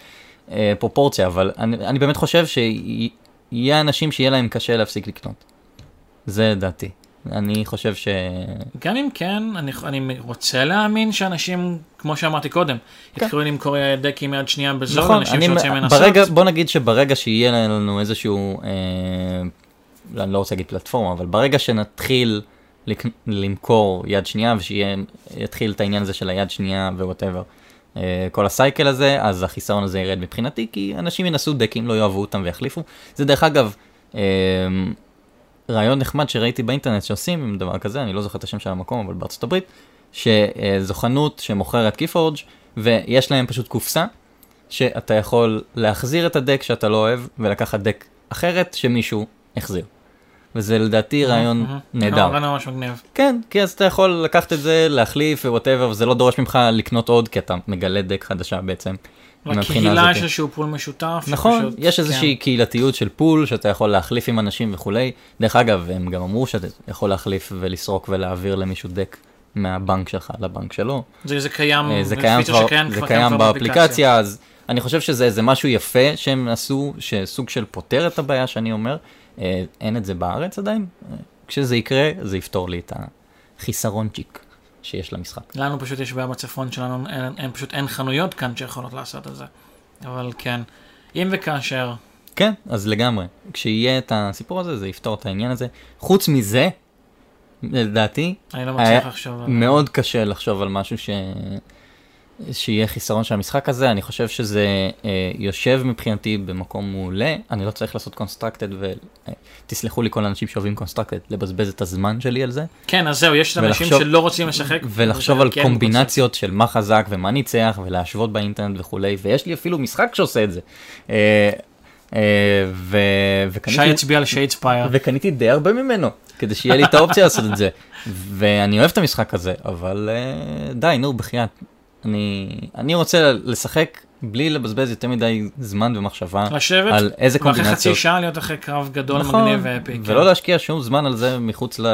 אה, פרופורציה, אבל אני, אני באמת חושב שיהיה אנשים שיהיה להם קשה להפסיק לקנות. זה דעתי. אני חושב ש... גם אם כן, אני, אני רוצה להאמין שאנשים, כמו שאמרתי קודם, כן. יתחילו למכור דקים יד שנייה בזול, נכון, אנשים שרוצים לנסות. ברגע, בוא נגיד שברגע שיהיה לנו איזשהו, אה, אני לא רוצה להגיד פלטפורמה, אבל ברגע שנתחיל לק- למכור יד שנייה ושיתחיל את העניין הזה של היד שנייה ו whatever, אה, כל ה cycle הזה, אז החיסרון הזה ירד מבחינתי, כי אנשים ינסו דקים, לא יאהבו אותם ויחליפו. זה דרך אגב, אה, רעיון נחמד שראיתי באינטרנט שעושים עם דבר כזה, אני לא זוכר את השם של המקום, אבל בארצות הברית, שזו חנות שמוכרת KeyForge ויש להם פשוט קופסה, שאתה יכול להחזיר את הדק שאתה לא אוהב, ולקחת דק אחרת שמישהו החזיר. וזה לדעתי רעיון. נהדר. רעיון ממש מגניב. כן, כי אז אתה יכול לקחת את זה, להחליף ו whatever, וזה לא דורש ממך לקנות עוד, כי אתה מגלה דק חדשה בעצם. לקהילה. יש איזשהו pool משותף. נכון, שפשוט- יש איזושהי כן. קהילתיות של pool שאתה יכול להחליף עם אנשים וכולי. דרך אגב, הם גם אמרו שאתה יכול להחליף ולסרוק ולהעביר למישהו דק מהבנק שלך לבנק שלו. זה, זה קיים, אה, זה קיים כבר, שקיים זה קיים כבר באפליקציה, אז אני חושב שזה איזה משהו יפה שהם עשו, שסוג של פותר את הבעיה שאני אומר. אה, אין את זה בארץ עדיין. אה, כשזה יקרה, זה יפתור לי את החיסרון צ'יק שיש למשחק. לנו פשוט יש בעיה בצפון שלנו, אין, אין, פשוט אין חנויות כאן שיכולות לעשות את זה. אבל כן, אם וכאשר, כן, אז לגמרי. כשיהיה את הסיפור הזה, זה יפתור את העניין הזה. חוץ מזה, לדעתי, אני לא מצליח לחשוב. על- מאוד קשה לחשוב על משהו ש... שיהיה חיסרון של המשחק הזה, אני חושב שזה אה, יושב מבחינתי במקום מעולה, אני לא צריך לעשות constructed, ותסלחו לי כל האנשים שאוהבים constructed, לבזבז את הזמן שלי על זה, כן, אז זהו, יש אנשים ולחשוב- שלא רוצים לשחק. ולחשוב על כן, קומבינציות של מה חזק ומה ניצח, ולהשוות באינטרנט וכולי, ויש לי אפילו משחק שעושה את זה. אה, אה, ו... וקניתי- שי הצביע על Shadespire. וקניתי די הרבה ממנו, כדי שיהיה לי את האופציה לעשות את זה. ואני אוהב את המשחק הזה, אבל אה, די, נו, בחייאת. אני, אני רוצה לשחק בלי לבזבז יותר מדי זמן ומחשבה לשבת, על איזה ואחרי חצי קומבינציות. שעה להיות אחרי קרב גדול, נכון, מגניב ו epic. כן. ולא להשקיע שום זמן על זה מחוץ ל...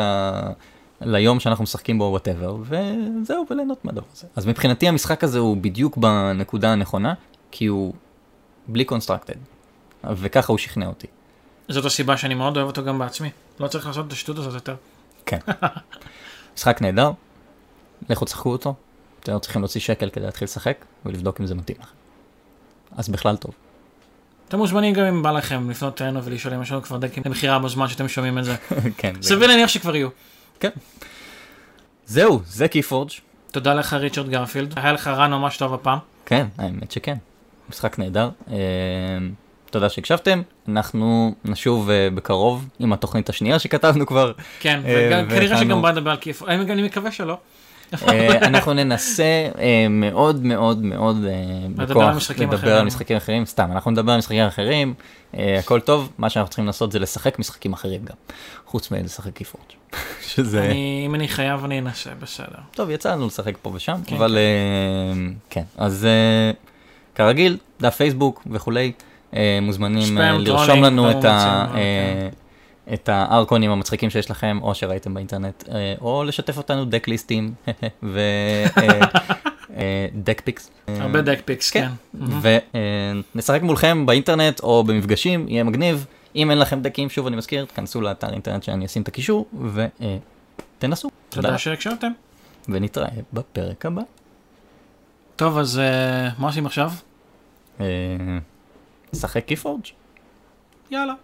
ליום שאנחנו משחקים בו whatever, וזהו, וליהנות מהדבר הזה. אז מבחינתי המשחק הזה הוא בדיוק בנקודה הנכונה, כי הוא בלי קונסטרקטד, וככה הוא שכנע אותי. זאת הסיבה שאני מאוד אוהב אותו גם בעצמי. לא צריך לעשות את השטות הזאת יותר. כן. משחק נהדר, לכו תשחקו אותו, אתם לא צריכים להוציא שקל כדי להתחיל לשחק ולבדוק אם זה מתאים לכם. אז בכלל טוב. אתם מוזמנים גם אם בא לכם לפנות אלינו ולשאול אם יש לנו כבר דקים למכירה בזמן שאתם שומעים את זה. כן. סביר להניח שכבר יהיו. זהו, זה קיפורג'. תודה לך ריצ'רד גרפילד. היה לך רן ממש טוב הפעם. כן, האמת שכן. משחק נהדר. אה, תודה שהקשבתם, אנחנו נשוב אה, בקרוב עם התוכנית השנייה שכתבנו כבר. כן, אה, וגם- כנראה והכנו- שגם בא לדבר על כיף. אני אני מקווה שלא. אה, אנחנו ננסה אה, מאוד מאוד מאוד אה, בכוח לדבר. על משחקים אחרים, סתם, אנחנו נדבר על משחקים אחרים, הכל טוב, מה שאנחנו צריכים לעשות זה לשחק משחקים אחרים גם, חוץ מלשחק KeyForge. שזה, אם אני חייב אני אנסה, בסדר. טוב, יצא לנו לשחק פה ושם, כן, אבל אה, כן, אז כרגיל, דף פייסבוק וכולי, מוזמנים לרשום לנו את ה... אה, את הארקונים המצחיקים שיש לכם, או שראיתם באינטרנט, אה, או לשתף אותנו deck ליסטים, ו deck pics. הרבה deck pics, כן. כן. ונשחק מולכם באינטרנט או במפגשים, יהיה מגניב. אם אין לכם דקים, שוב אני מזכיר, תכנסו לאתר אינטרנט שאני אשים את הקישור, ותנסו. תודה שהקשבתם. ונתראה בפרק הבא. טוב, אז אה, מה עושים עכשיו? אה, נשחק קיפורג'. יאללה.